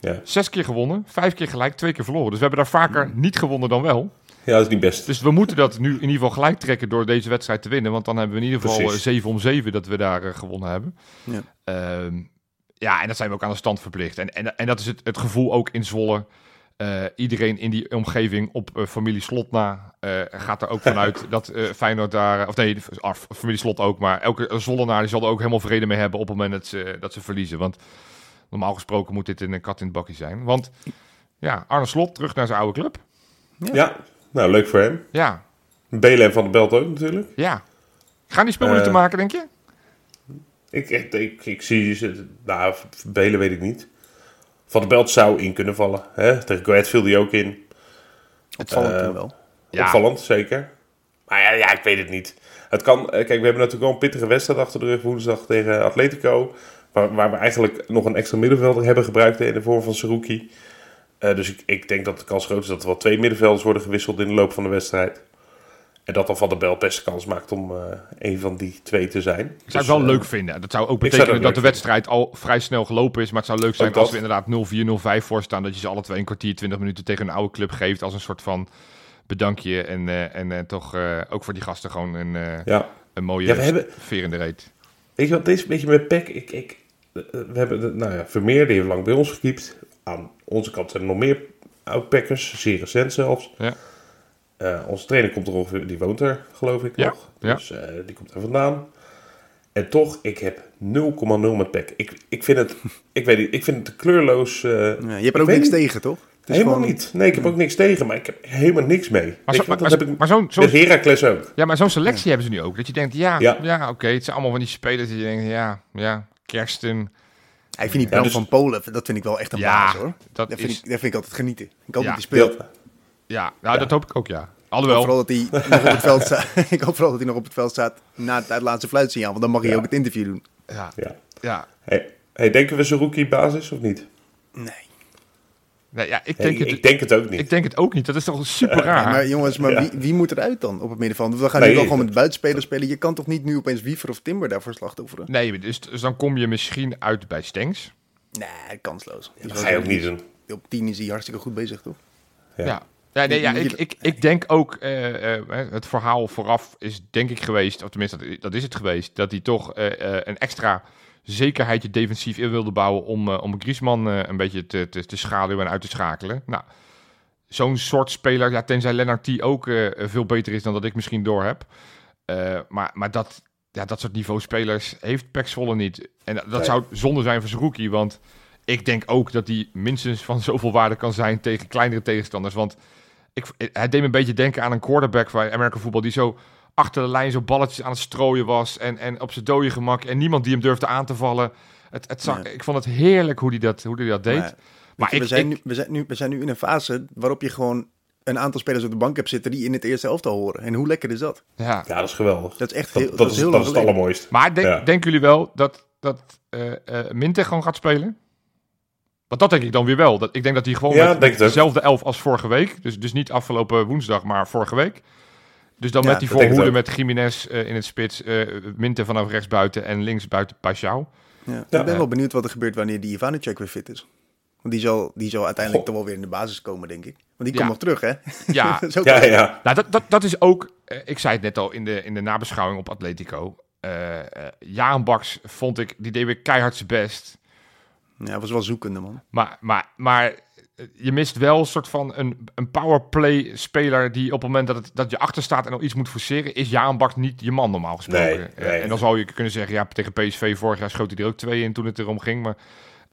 Ja. Zes keer gewonnen, vijf keer gelijk, twee keer verloren. Dus we hebben daar vaker niet gewonnen dan wel. Ja, dat is niet best. Dus we moeten dat nu in ieder geval gelijk trekken door deze wedstrijd te winnen. Want dan hebben we in ieder geval Precies. eh, 7 om 7 dat we daar gewonnen hebben. Ja. Ehm, ja, en dat zijn we ook aan de stand verplicht. En, en, en dat is het, het gevoel ook in Zwolle. Eh, iedereen in die omgeving op eh, familie Slot na eh, gaat er ook vanuit dat eh, Feyenoord daar... Of nee, af, familie Slot ook, maar elke Zwollenaar die zal er ook helemaal vrede mee hebben op het moment dat ze, dat ze verliezen. Want normaal gesproken moet dit een kat in het bakje zijn. Want ja, Arne Slot terug naar zijn oude club. Ja, nou leuk voor hem. Ja, Belen van de Belt ook natuurlijk. Ja. Gaan die speelminuten maken, denk je? Ik, ik, ik, ik zie ze, nou, Belen weet ik niet. Van de Belt zou in kunnen vallen. Hè? Tegen Go Ahead viel die ook in. Opvallend toen wel. Ja. Opvallend, zeker. Maar ja, ja, ik weet het niet. Het kan, eh, kijk, we hebben natuurlijk wel een pittige wedstrijd achter de rug woensdag tegen Atletico. Waar, waar we eigenlijk nog een extra middenvelder hebben gebruikt in de vorm van Saruki. Eh, dus ik, ik denk dat de kans groot is dat er wel twee middenvelders worden gewisseld in de loop van de wedstrijd. En dat dan Van der Bel best kans maakt om eh, een van die twee te zijn. Ik zou het Dus, wel eh, leuk vinden. Dat zou ook betekenen dat de wedstrijd al vrij snel gelopen is. Maar het zou leuk zijn Ook als dat. we inderdaad 0-4, 0-5 voor staan. Dat je ze alle twee een kwartier, 20 minuten tegen een oude club geeft. Als een soort van bedankje. En, eh, en eh, toch eh, ook voor die gasten gewoon een, eh, Ja. een mooie Ja, we hebben- de reet. Weet je wat, deze beetje met Peck, ik, ik, eh, we hebben, de- nou ja, Vermeer, die heeft lang bij ons gekiept. Aan onze kant zijn er nog meer oud-packers, zeer recent zelfs. Ja. Eh, onze trainer komt er ongeveer, die woont er, geloof ik Ja, nog. ja. Dus eh, die komt er vandaan. En toch, ik heb 0,0 met Peck. Ik, ik vind het, ik weet niet, ik vind het kleurloos... eh, Ja, je hebt er ook niks niet. tegen, toch? Het is Helemaal gewoon- niet. Nee, ik heb ook niks tegen, maar ik heb helemaal niks mee. Maar, zo, je maar, wat, maar, dat heb ik maar zo'n zo, Heracles ook. ja, maar zo'n selectie hebben ze nu ook. Dat je denkt, ja, ja. Ja. oké, het zijn allemaal van die spelers die je denkt, ja, ja, Kersten. Ja, ik vind die Ja, Bram dus- van Polen, dat vind ik wel echt een Ja, baas hoor. dat Dat vind, is- ik, dat vind ik altijd genieten. Ik hoop Ja. dat hij speelt. Ja. Ja, dat hoop ik ook, ja. Ik hoop Alhoewel, vooral dat hij nog op het veld staat. ik hoop vooral dat hij nog op het veld staat na het laatste fluitsignaal. Want dan mag hij Ja. ook het interview doen. ja, Ja. ja. Hey, hey, denken we Zerouki basis of niet? Nee. Nee, ja, ik, denk het, ik denk het ook niet. ik denk het ook niet. Dat is toch super raar? Maar jongens, maar Ja. wie, wie moet eruit dan op het middenveld? We gaan Nee, nu wel gewoon met buitenspelers spelen. Je kan toch niet nu opeens Wiever of Timber daarvoor slachtofferen? Nee, dus, dus dan kom je misschien uit bij Stengs. Nee, kansloos. Dat ga je ook niet doen. Op 10 is hij hartstikke goed bezig, toch? Ja. Ja. Nee, ja, ik, ik, ik denk ook, eh, eh, het verhaal vooraf is denk ik geweest, of tenminste dat, dat is het geweest, dat hij toch eh, eh, een extra zekerheidje defensief in wilde bouwen om, eh, om Griezmann eh, een beetje te, te, te schaduwen en uit te schakelen. Nou, zo'n soort speler, ja, tenzij Lennart T ook eh, veel beter is dan dat ik misschien door heb. Eh, maar maar dat, ja, dat soort niveau spelers heeft Pek Zwolle niet. En dat zou zonde zijn voor zijn rookie, want ik denk ook dat hij minstens van zoveel waarde kan zijn tegen kleinere tegenstanders. Want ik, hij deed me een beetje denken aan een quarterback bij American voetbal die zo achter de lijn zo balletjes aan het strooien was en, en op zijn dode gemak en niemand die hem durfde aan te vallen. Het, het. Ik vond het heerlijk hoe hij dat, hoe die dat deed. Maar, Maar weet je, ik- we, zijn ik- nu, we, zijn nu, we zijn nu in een fase waarop je gewoon een aantal spelers op de bank hebt zitten die in het eerste elftal horen. En hoe lekker is dat? ja. Ja, dat is geweldig. Dat is echt heel, dat, dat is, is heel dat is het allermooiste. Maar denk, Ja. denken jullie wel dat, dat eh eh, Minte gewoon gaat spelen? Want dat denk ik dan weer wel. Dat, ik denk dat hij gewoon Ja, met dezelfde elf als vorige week. Dus, dus niet afgelopen woensdag, maar vorige week. Dus dan Ja, met die voorhoede met Jiménez eh, in het spits, eh Minte vanaf rechts buiten en links buiten Pashao. Ja. Ja. ik ben wel benieuwd wat er gebeurt wanneer die Ivanicek weer fit is. Want die zal, die zal uiteindelijk Goh. toch wel weer in de basis komen, denk ik. Want die Ja. komt nog terug, hè? Ja, Dat Ja, ja. Nou, dat, dat, dat is ook, eh, ik zei het net al in de, in de nabeschouwing op Atletico. Eh eh, Jaan Baks vond ik, die deed weer keihard zijn best. Ja, was wel zoekende, man. Maar, maar, maar eh, je mist wel een soort van een, een powerplay speler die op het moment dat, het, dat je achter staat en nog iets moet forceren, is Jaan Baks niet je man normaal gesproken. Nee, Eh, nee. en dan zou je kunnen zeggen, ja, tegen PSV vorig jaar schoot hij er ook twee in toen het erom ging. Maar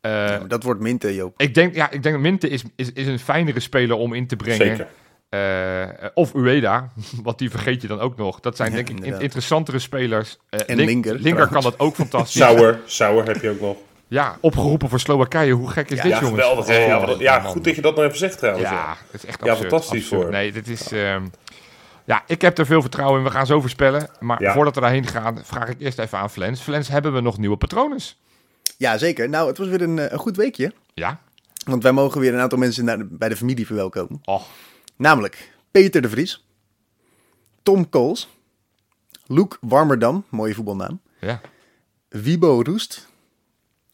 eh, Ja, maar dat wordt Minte, Joop. ik denk, ja, ik denk dat Minte is, is, is een fijnere speler om in te brengen. Zeker. Eh, of Ueda, want die vergeet je dan ook nog. Dat zijn Ja, denk ik inderdaad. interessantere spelers. Eh, En Link- Linker, Linker kan dat ook fantastisch. Sauer, Sauer heb je ook nog. Ja, opgeroepen voor Slowakije. Hoe gek is dit, Ja, jongens? geweldig. Ja, Oh, wat- ja, goed dat je dat nog even zegt trouwens. Ja, Ja. het is echt Ja, absurd, fantastisch absurd. voor. Nee, dit is... ehm, ja, ik heb er veel vertrouwen in. We gaan zo voorspellen. Maar Ja. voordat we daarheen gaan, vraag ik eerst even aan Flens. Flens, hebben we nog nieuwe patronen? Ja, zeker. Nou, het was weer een, eh, een goed weekje. Ja? Want wij mogen weer een aantal mensen naar de- bij de familie verwelkomen. Oh, Namelijk Peter de Vries, Tom Kools, Loek Warmerdam, mooie voetbalnaam, ja. Wibo Roest,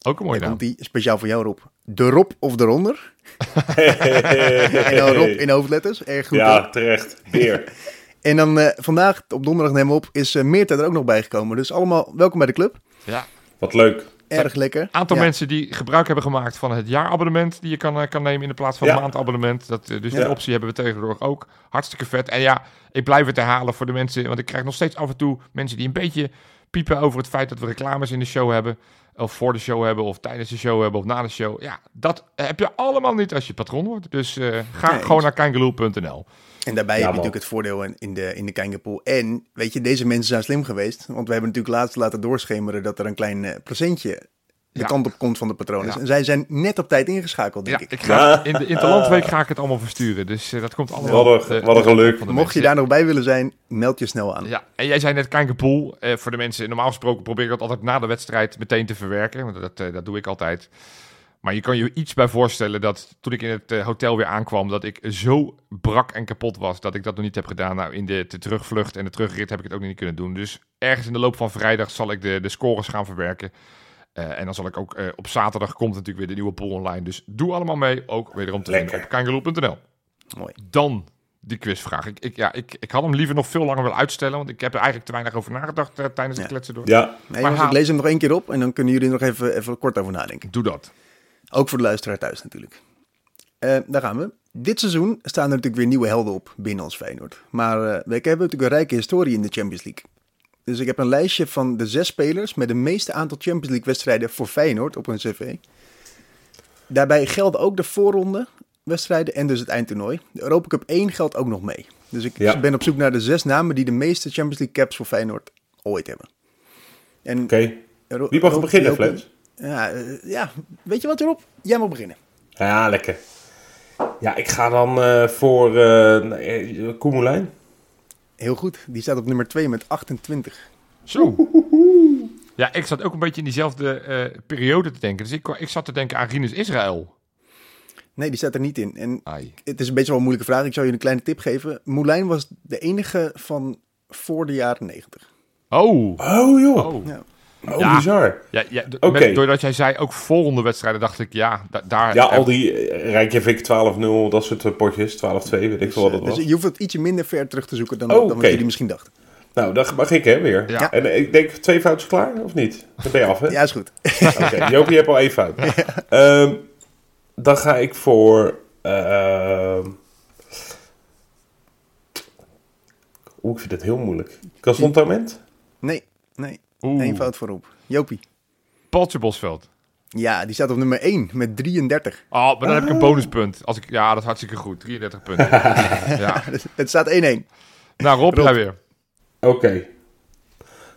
Ook een mooie dan naam. komt die speciaal voor jou Rob, de Rob of de Ronder. en dan Rob in hoofdletters, erg goed. Ja, hoor. terecht. Weer. En dan eh, vandaag, op donderdag nemen we op, is uh, Meerte er ook nog bijgekomen. Dus allemaal welkom bij de club. Ja. Wat leuk. Erg lekker. aantal Ja. mensen die gebruik hebben gemaakt van het jaarabonnement die je kan, eh, kan nemen in de plaats van Ja. een maandabonnement. Dat, dus die optie hebben we tegenwoordig ook. Hartstikke vet. En ja, ik blijf het herhalen voor de mensen, want ik krijg nog steeds af en toe mensen die een beetje piepen over het feit dat we reclames in de show hebben. Of voor de show hebben, of tijdens de show hebben, of na de show. Ja, dat heb je allemaal niet als je patron wordt. Dus eh, ga Nee, gewoon naar kangaloo.nl. En daarbij Ja, heb je natuurlijk het voordeel in- in de, in de Kangapool. En weet je, deze mensen zijn slim geweest. Want we hebben natuurlijk laatst laten doorschemeren dat er een klein eh, procentje de Ja. kant op komt van de patronen. Ja. En zij zijn net op tijd ingeschakeld, denk Ja, ik. ik ga, in de Interlandweek ga ik het allemaal versturen. Dus eh, dat komt allemaal... Wat een- wat een geluk. van de Mocht je daar nog bij willen zijn, meld je snel aan. Ja, en jij zei net Kijkenpoel. Eh voor de mensen, normaal gesproken probeer ik dat altijd na de wedstrijd meteen te verwerken. Want dat, eh, dat doe ik altijd. Maar je kan je iets bij voorstellen dat toen ik in het hotel weer aankwam, dat ik zo brak en kapot was dat ik dat nog niet heb gedaan. Nou, in de, de terugvlucht en de terugrit heb ik het ook nog niet kunnen doen. Dus ergens in de loop van vrijdag zal ik de, de scores gaan verwerken. Eh, en dan zal ik ook eh, op zaterdag komt natuurlijk weer de nieuwe pool online. Dus doe allemaal mee. Ook wederom te vinden op kangaloo.nl. Mooi. Dan die quizvraag. Ik, ik, ja, ik, ik had hem liever nog veel langer willen uitstellen, want ik heb er eigenlijk te weinig over nagedacht eh, tijdens het Ja. kletsen door. Ja, Nee, Maar jongens, ik lees hem nog één keer op en dan kunnen jullie er nog even, even kort over nadenken. Doe dat. Ook voor de luisteraar thuis natuurlijk. Eh, daar gaan we. Dit seizoen staan er natuurlijk weer nieuwe helden op binnen ons Feyenoord. Maar eh, we hebben natuurlijk een rijke historie in de Champions League. Dus ik heb een lijstje van de zes spelers met de meeste aantal Champions League wedstrijden voor Feyenoord op hun cv. Daarbij gelden ook de voorronde wedstrijden en dus het eindtoernooi. De Europa Cup 1 geldt ook nog mee. Dus ik Ja. ben op zoek naar de zes namen die de meeste Champions League caps voor Feyenoord ooit hebben. En oké. Wie mag beginnen, Flens? Ja, eh, ja, weet je wat erop? Jij mag beginnen. Ja, lekker. Ja, ik ga dan eh, voor eh, Koemelijn. Heel goed. Die staat op nummer 2 met 28. Zo. Ja, ik zat ook een beetje in diezelfde eh, periode te denken. Dus ik, ik zat te denken aan Rinus Israël. Nee, die staat er niet in. En Ai. het is een beetje wel een moeilijke vraag. Ik zou je een kleine tip geven. Moulijn was de enige van voor de jaren 90. Oh. Oh joh, Oh. Ja. Oh Ja. bizar. Ja, ja, met- doordat jij zei ook volgende wedstrijden, dacht ik, ja, da- daar... Ja, al die eh, Rijkjavik 12-0, dat soort eh, potjes, 12-2, weet ik veel wat dat Dus was. je hoeft het ietsje minder ver terug te zoeken dan, Oh, dan wat jullie misschien dachten. Nou, dan mag ik hè, weer. Ja. En eh, ik denk twee fouten klaar, of niet? Dan ben je af, hè? Ja, is goed. Oké, Jopie, je hebt al één fout. Ehm, dan ga ik voor... ehm Oeh, ik vind het heel moeilijk. Cantonnement? Nee, nee. Oeh. Eén fout voorop. Jopie. Paultje Bosveld. Ja, die staat op nummer 1 met 33. Oh, maar dan heb ik een bonuspunt. Als ik, ja, dat is hartstikke goed. 33 punten. ja. Het staat 1-1. Nou, Rob, Rob. jij weer. Oké.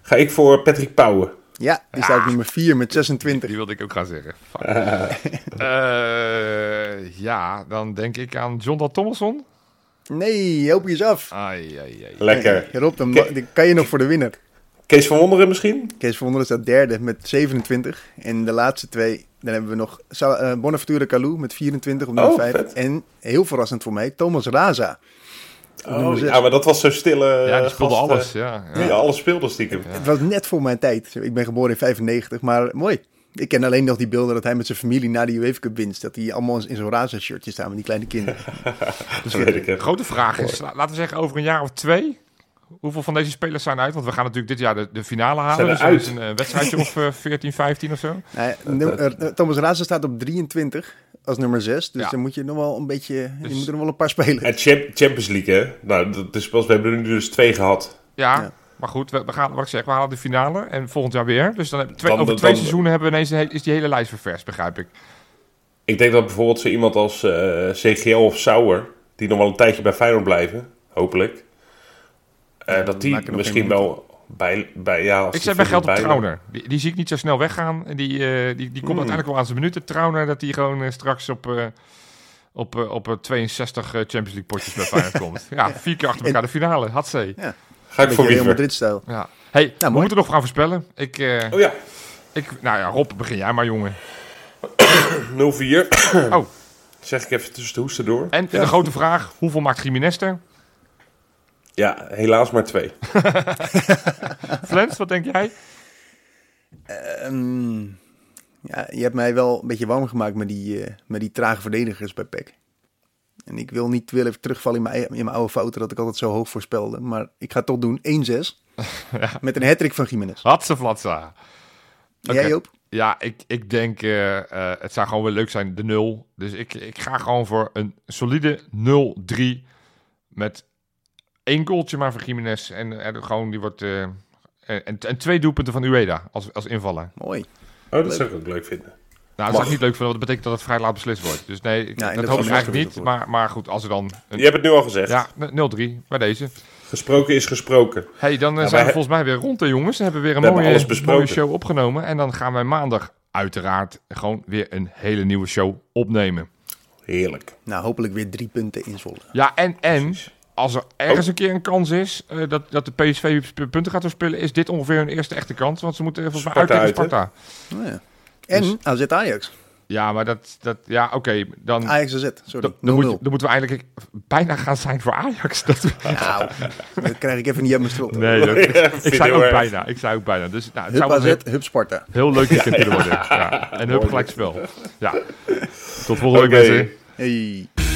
Ga ik voor Patrick Pauwen. Ja, die staat op nummer 4 met 26. Die wilde ik ook gaan zeggen. Fuck. Eh, ja, dan denk ik aan John Dal Thomason. Nee, Jopie is af. Ai, ai, ai. Lekker. Hey, Rob, dan kan je nog voor de winnaar. Kees van Wonderen misschien? Kees van Wonderen staat derde met 27. En de laatste twee, dan hebben we nog eh, Bonaventure Calou met 24 op nummer Oh, 5. vet. En heel verrassend voor mij, Thomas Raza. Oh, ja, maar dat was zo'n stille Ja, die speelde gast, eh, alles. Ja, ja. Alles speelde stiekem. Het was net voor mijn tijd. Ik ben geboren in 95, maar mooi. Ik ken alleen nog die beelden dat hij met zijn familie na die UEFA Cup winst. Dat die allemaal in zo'n Raza shirtje staan met die kleine kinderen. Dat weet ik. hè. De grote vraag is, la- laten we zeggen over een jaar of twee... Hoeveel van deze spelers zijn uit? Want we gaan natuurlijk dit jaar de, de finale halen. Zijn dus dat uit? is een eh, wedstrijdje of eh, 14, 15 of zo. Num- eh, Thomas Raza staat op 23 als nummer 6. Dus Ja. dan moet je nog wel een beetje, Dus- je moet er nog wel een paar spelen. En Champ- Champions League, hè? Nou, dat is pas, we hebben er nu dus twee gehad. Ja, Ja. maar goed, we, we gaan, wat ik zeg, we halen de finale en volgend jaar weer. Dus dan, hebben we twee, Dan- over twee dan- seizoenen hebben we ineens is die hele lijst ververst, begrijp ik. Ik denk dat bijvoorbeeld zo iemand als eh, CGL of Sauer, die nog wel een tijdje bij Feyenoord blijven, hopelijk, eh, Ja, dat we die misschien wel bij, bij ja, als Ik die zet mijn fit geld op bij- Trauner. Die, die zie ik niet zo snel weggaan. En Die, eh, die, die komt Hmm. uiteindelijk wel aan zijn minuten. Trauner, dat hij gewoon eh, straks op, eh, op, op eh, 62 eh, Champions League potjes bij Feyenoord komt. Ja, vier keer achter elkaar de finale. Hatzee. Ja, Ga ik voor Real. Madrid-stijl. Ja. Hey, we mooi. moeten nog gaan voorspellen. Ik, eh, Oh ja, ik, nou ja, Rob, begin jij maar, jongen. 0-4. Oh. Zeg ik even tussen de hoesten door. En de grote vraag, hoeveel maakt Jiménez er? Ja, helaas maar twee. Flens, wat denk jij? Ehm, ja, je hebt mij wel een beetje warm gemaakt met die, eh, met die trage verdedigers bij PEC. En ik wil niet willen terugvallen in mijn, in mijn oude fouten dat ik altijd zo hoog voorspelde. Maar ik ga het toch doen. 1-6. Met een hattrick van Jiménez. Hatse flatsa. Oké. Jij Joop? Ja, ik, ik denk, eh, eh, het zou gewoon wel leuk zijn, de 0. Dus ik, ik ga gewoon voor een solide 0-3 met één goaltje maar voor Jiménez. En, en gewoon, die wordt... eh, en, en twee doelpunten van Ueda als, als invaller. Mooi. Oh, dat zou ik ook leuk vinden. Nou, dat zou ik niet leuk vinden, want dat betekent dat het vrij laat beslist wordt. Dus nee, ik- Ja, en dat, dat hoop ik eigenlijk niet. Maar, maar goed, als er dan... Een, Je hebt het nu al gezegd. ja, 0-3 bij deze. Gesproken is gesproken. hey, dan eh, Ja, zijn we volgens mij weer rond, hè, jongens. We hebben weer een We mooie, mooie show opgenomen. En dan gaan wij maandag uiteraard gewoon weer een hele nieuwe show opnemen. Heerlijk. Nou, hopelijk weer drie punten in Zwolle. Ja, en, en Precies. Als er ergens een keer een kans is eh, dat, dat de PSV punten gaat verspillen, is dit ongeveer hun eerste echte kans. Want ze moeten volgens mij Sparta uit tegen uit, Sparta. Nou ja. En Dus- AZ Ajax. Ja, maar dat, dat ja, oké. dan, Ajax AZ, sorry. 0-0. dan, dan, moet dan moeten we eigenlijk bijna gaan zijn voor Ajax. Dat, Nou, dat krijg ik even niet uit mijn strot. nee, dat, Ja, ik zei ik ook heel erg. bijna. Ik zei ook bijna. Dus nou, het Hup zou wel AZ, een Hup Sparta. heel leuk weekend kunnen worden. Ja. En hup gelijk spel. Ja. Tot volgende week Oké. mensen. Hey.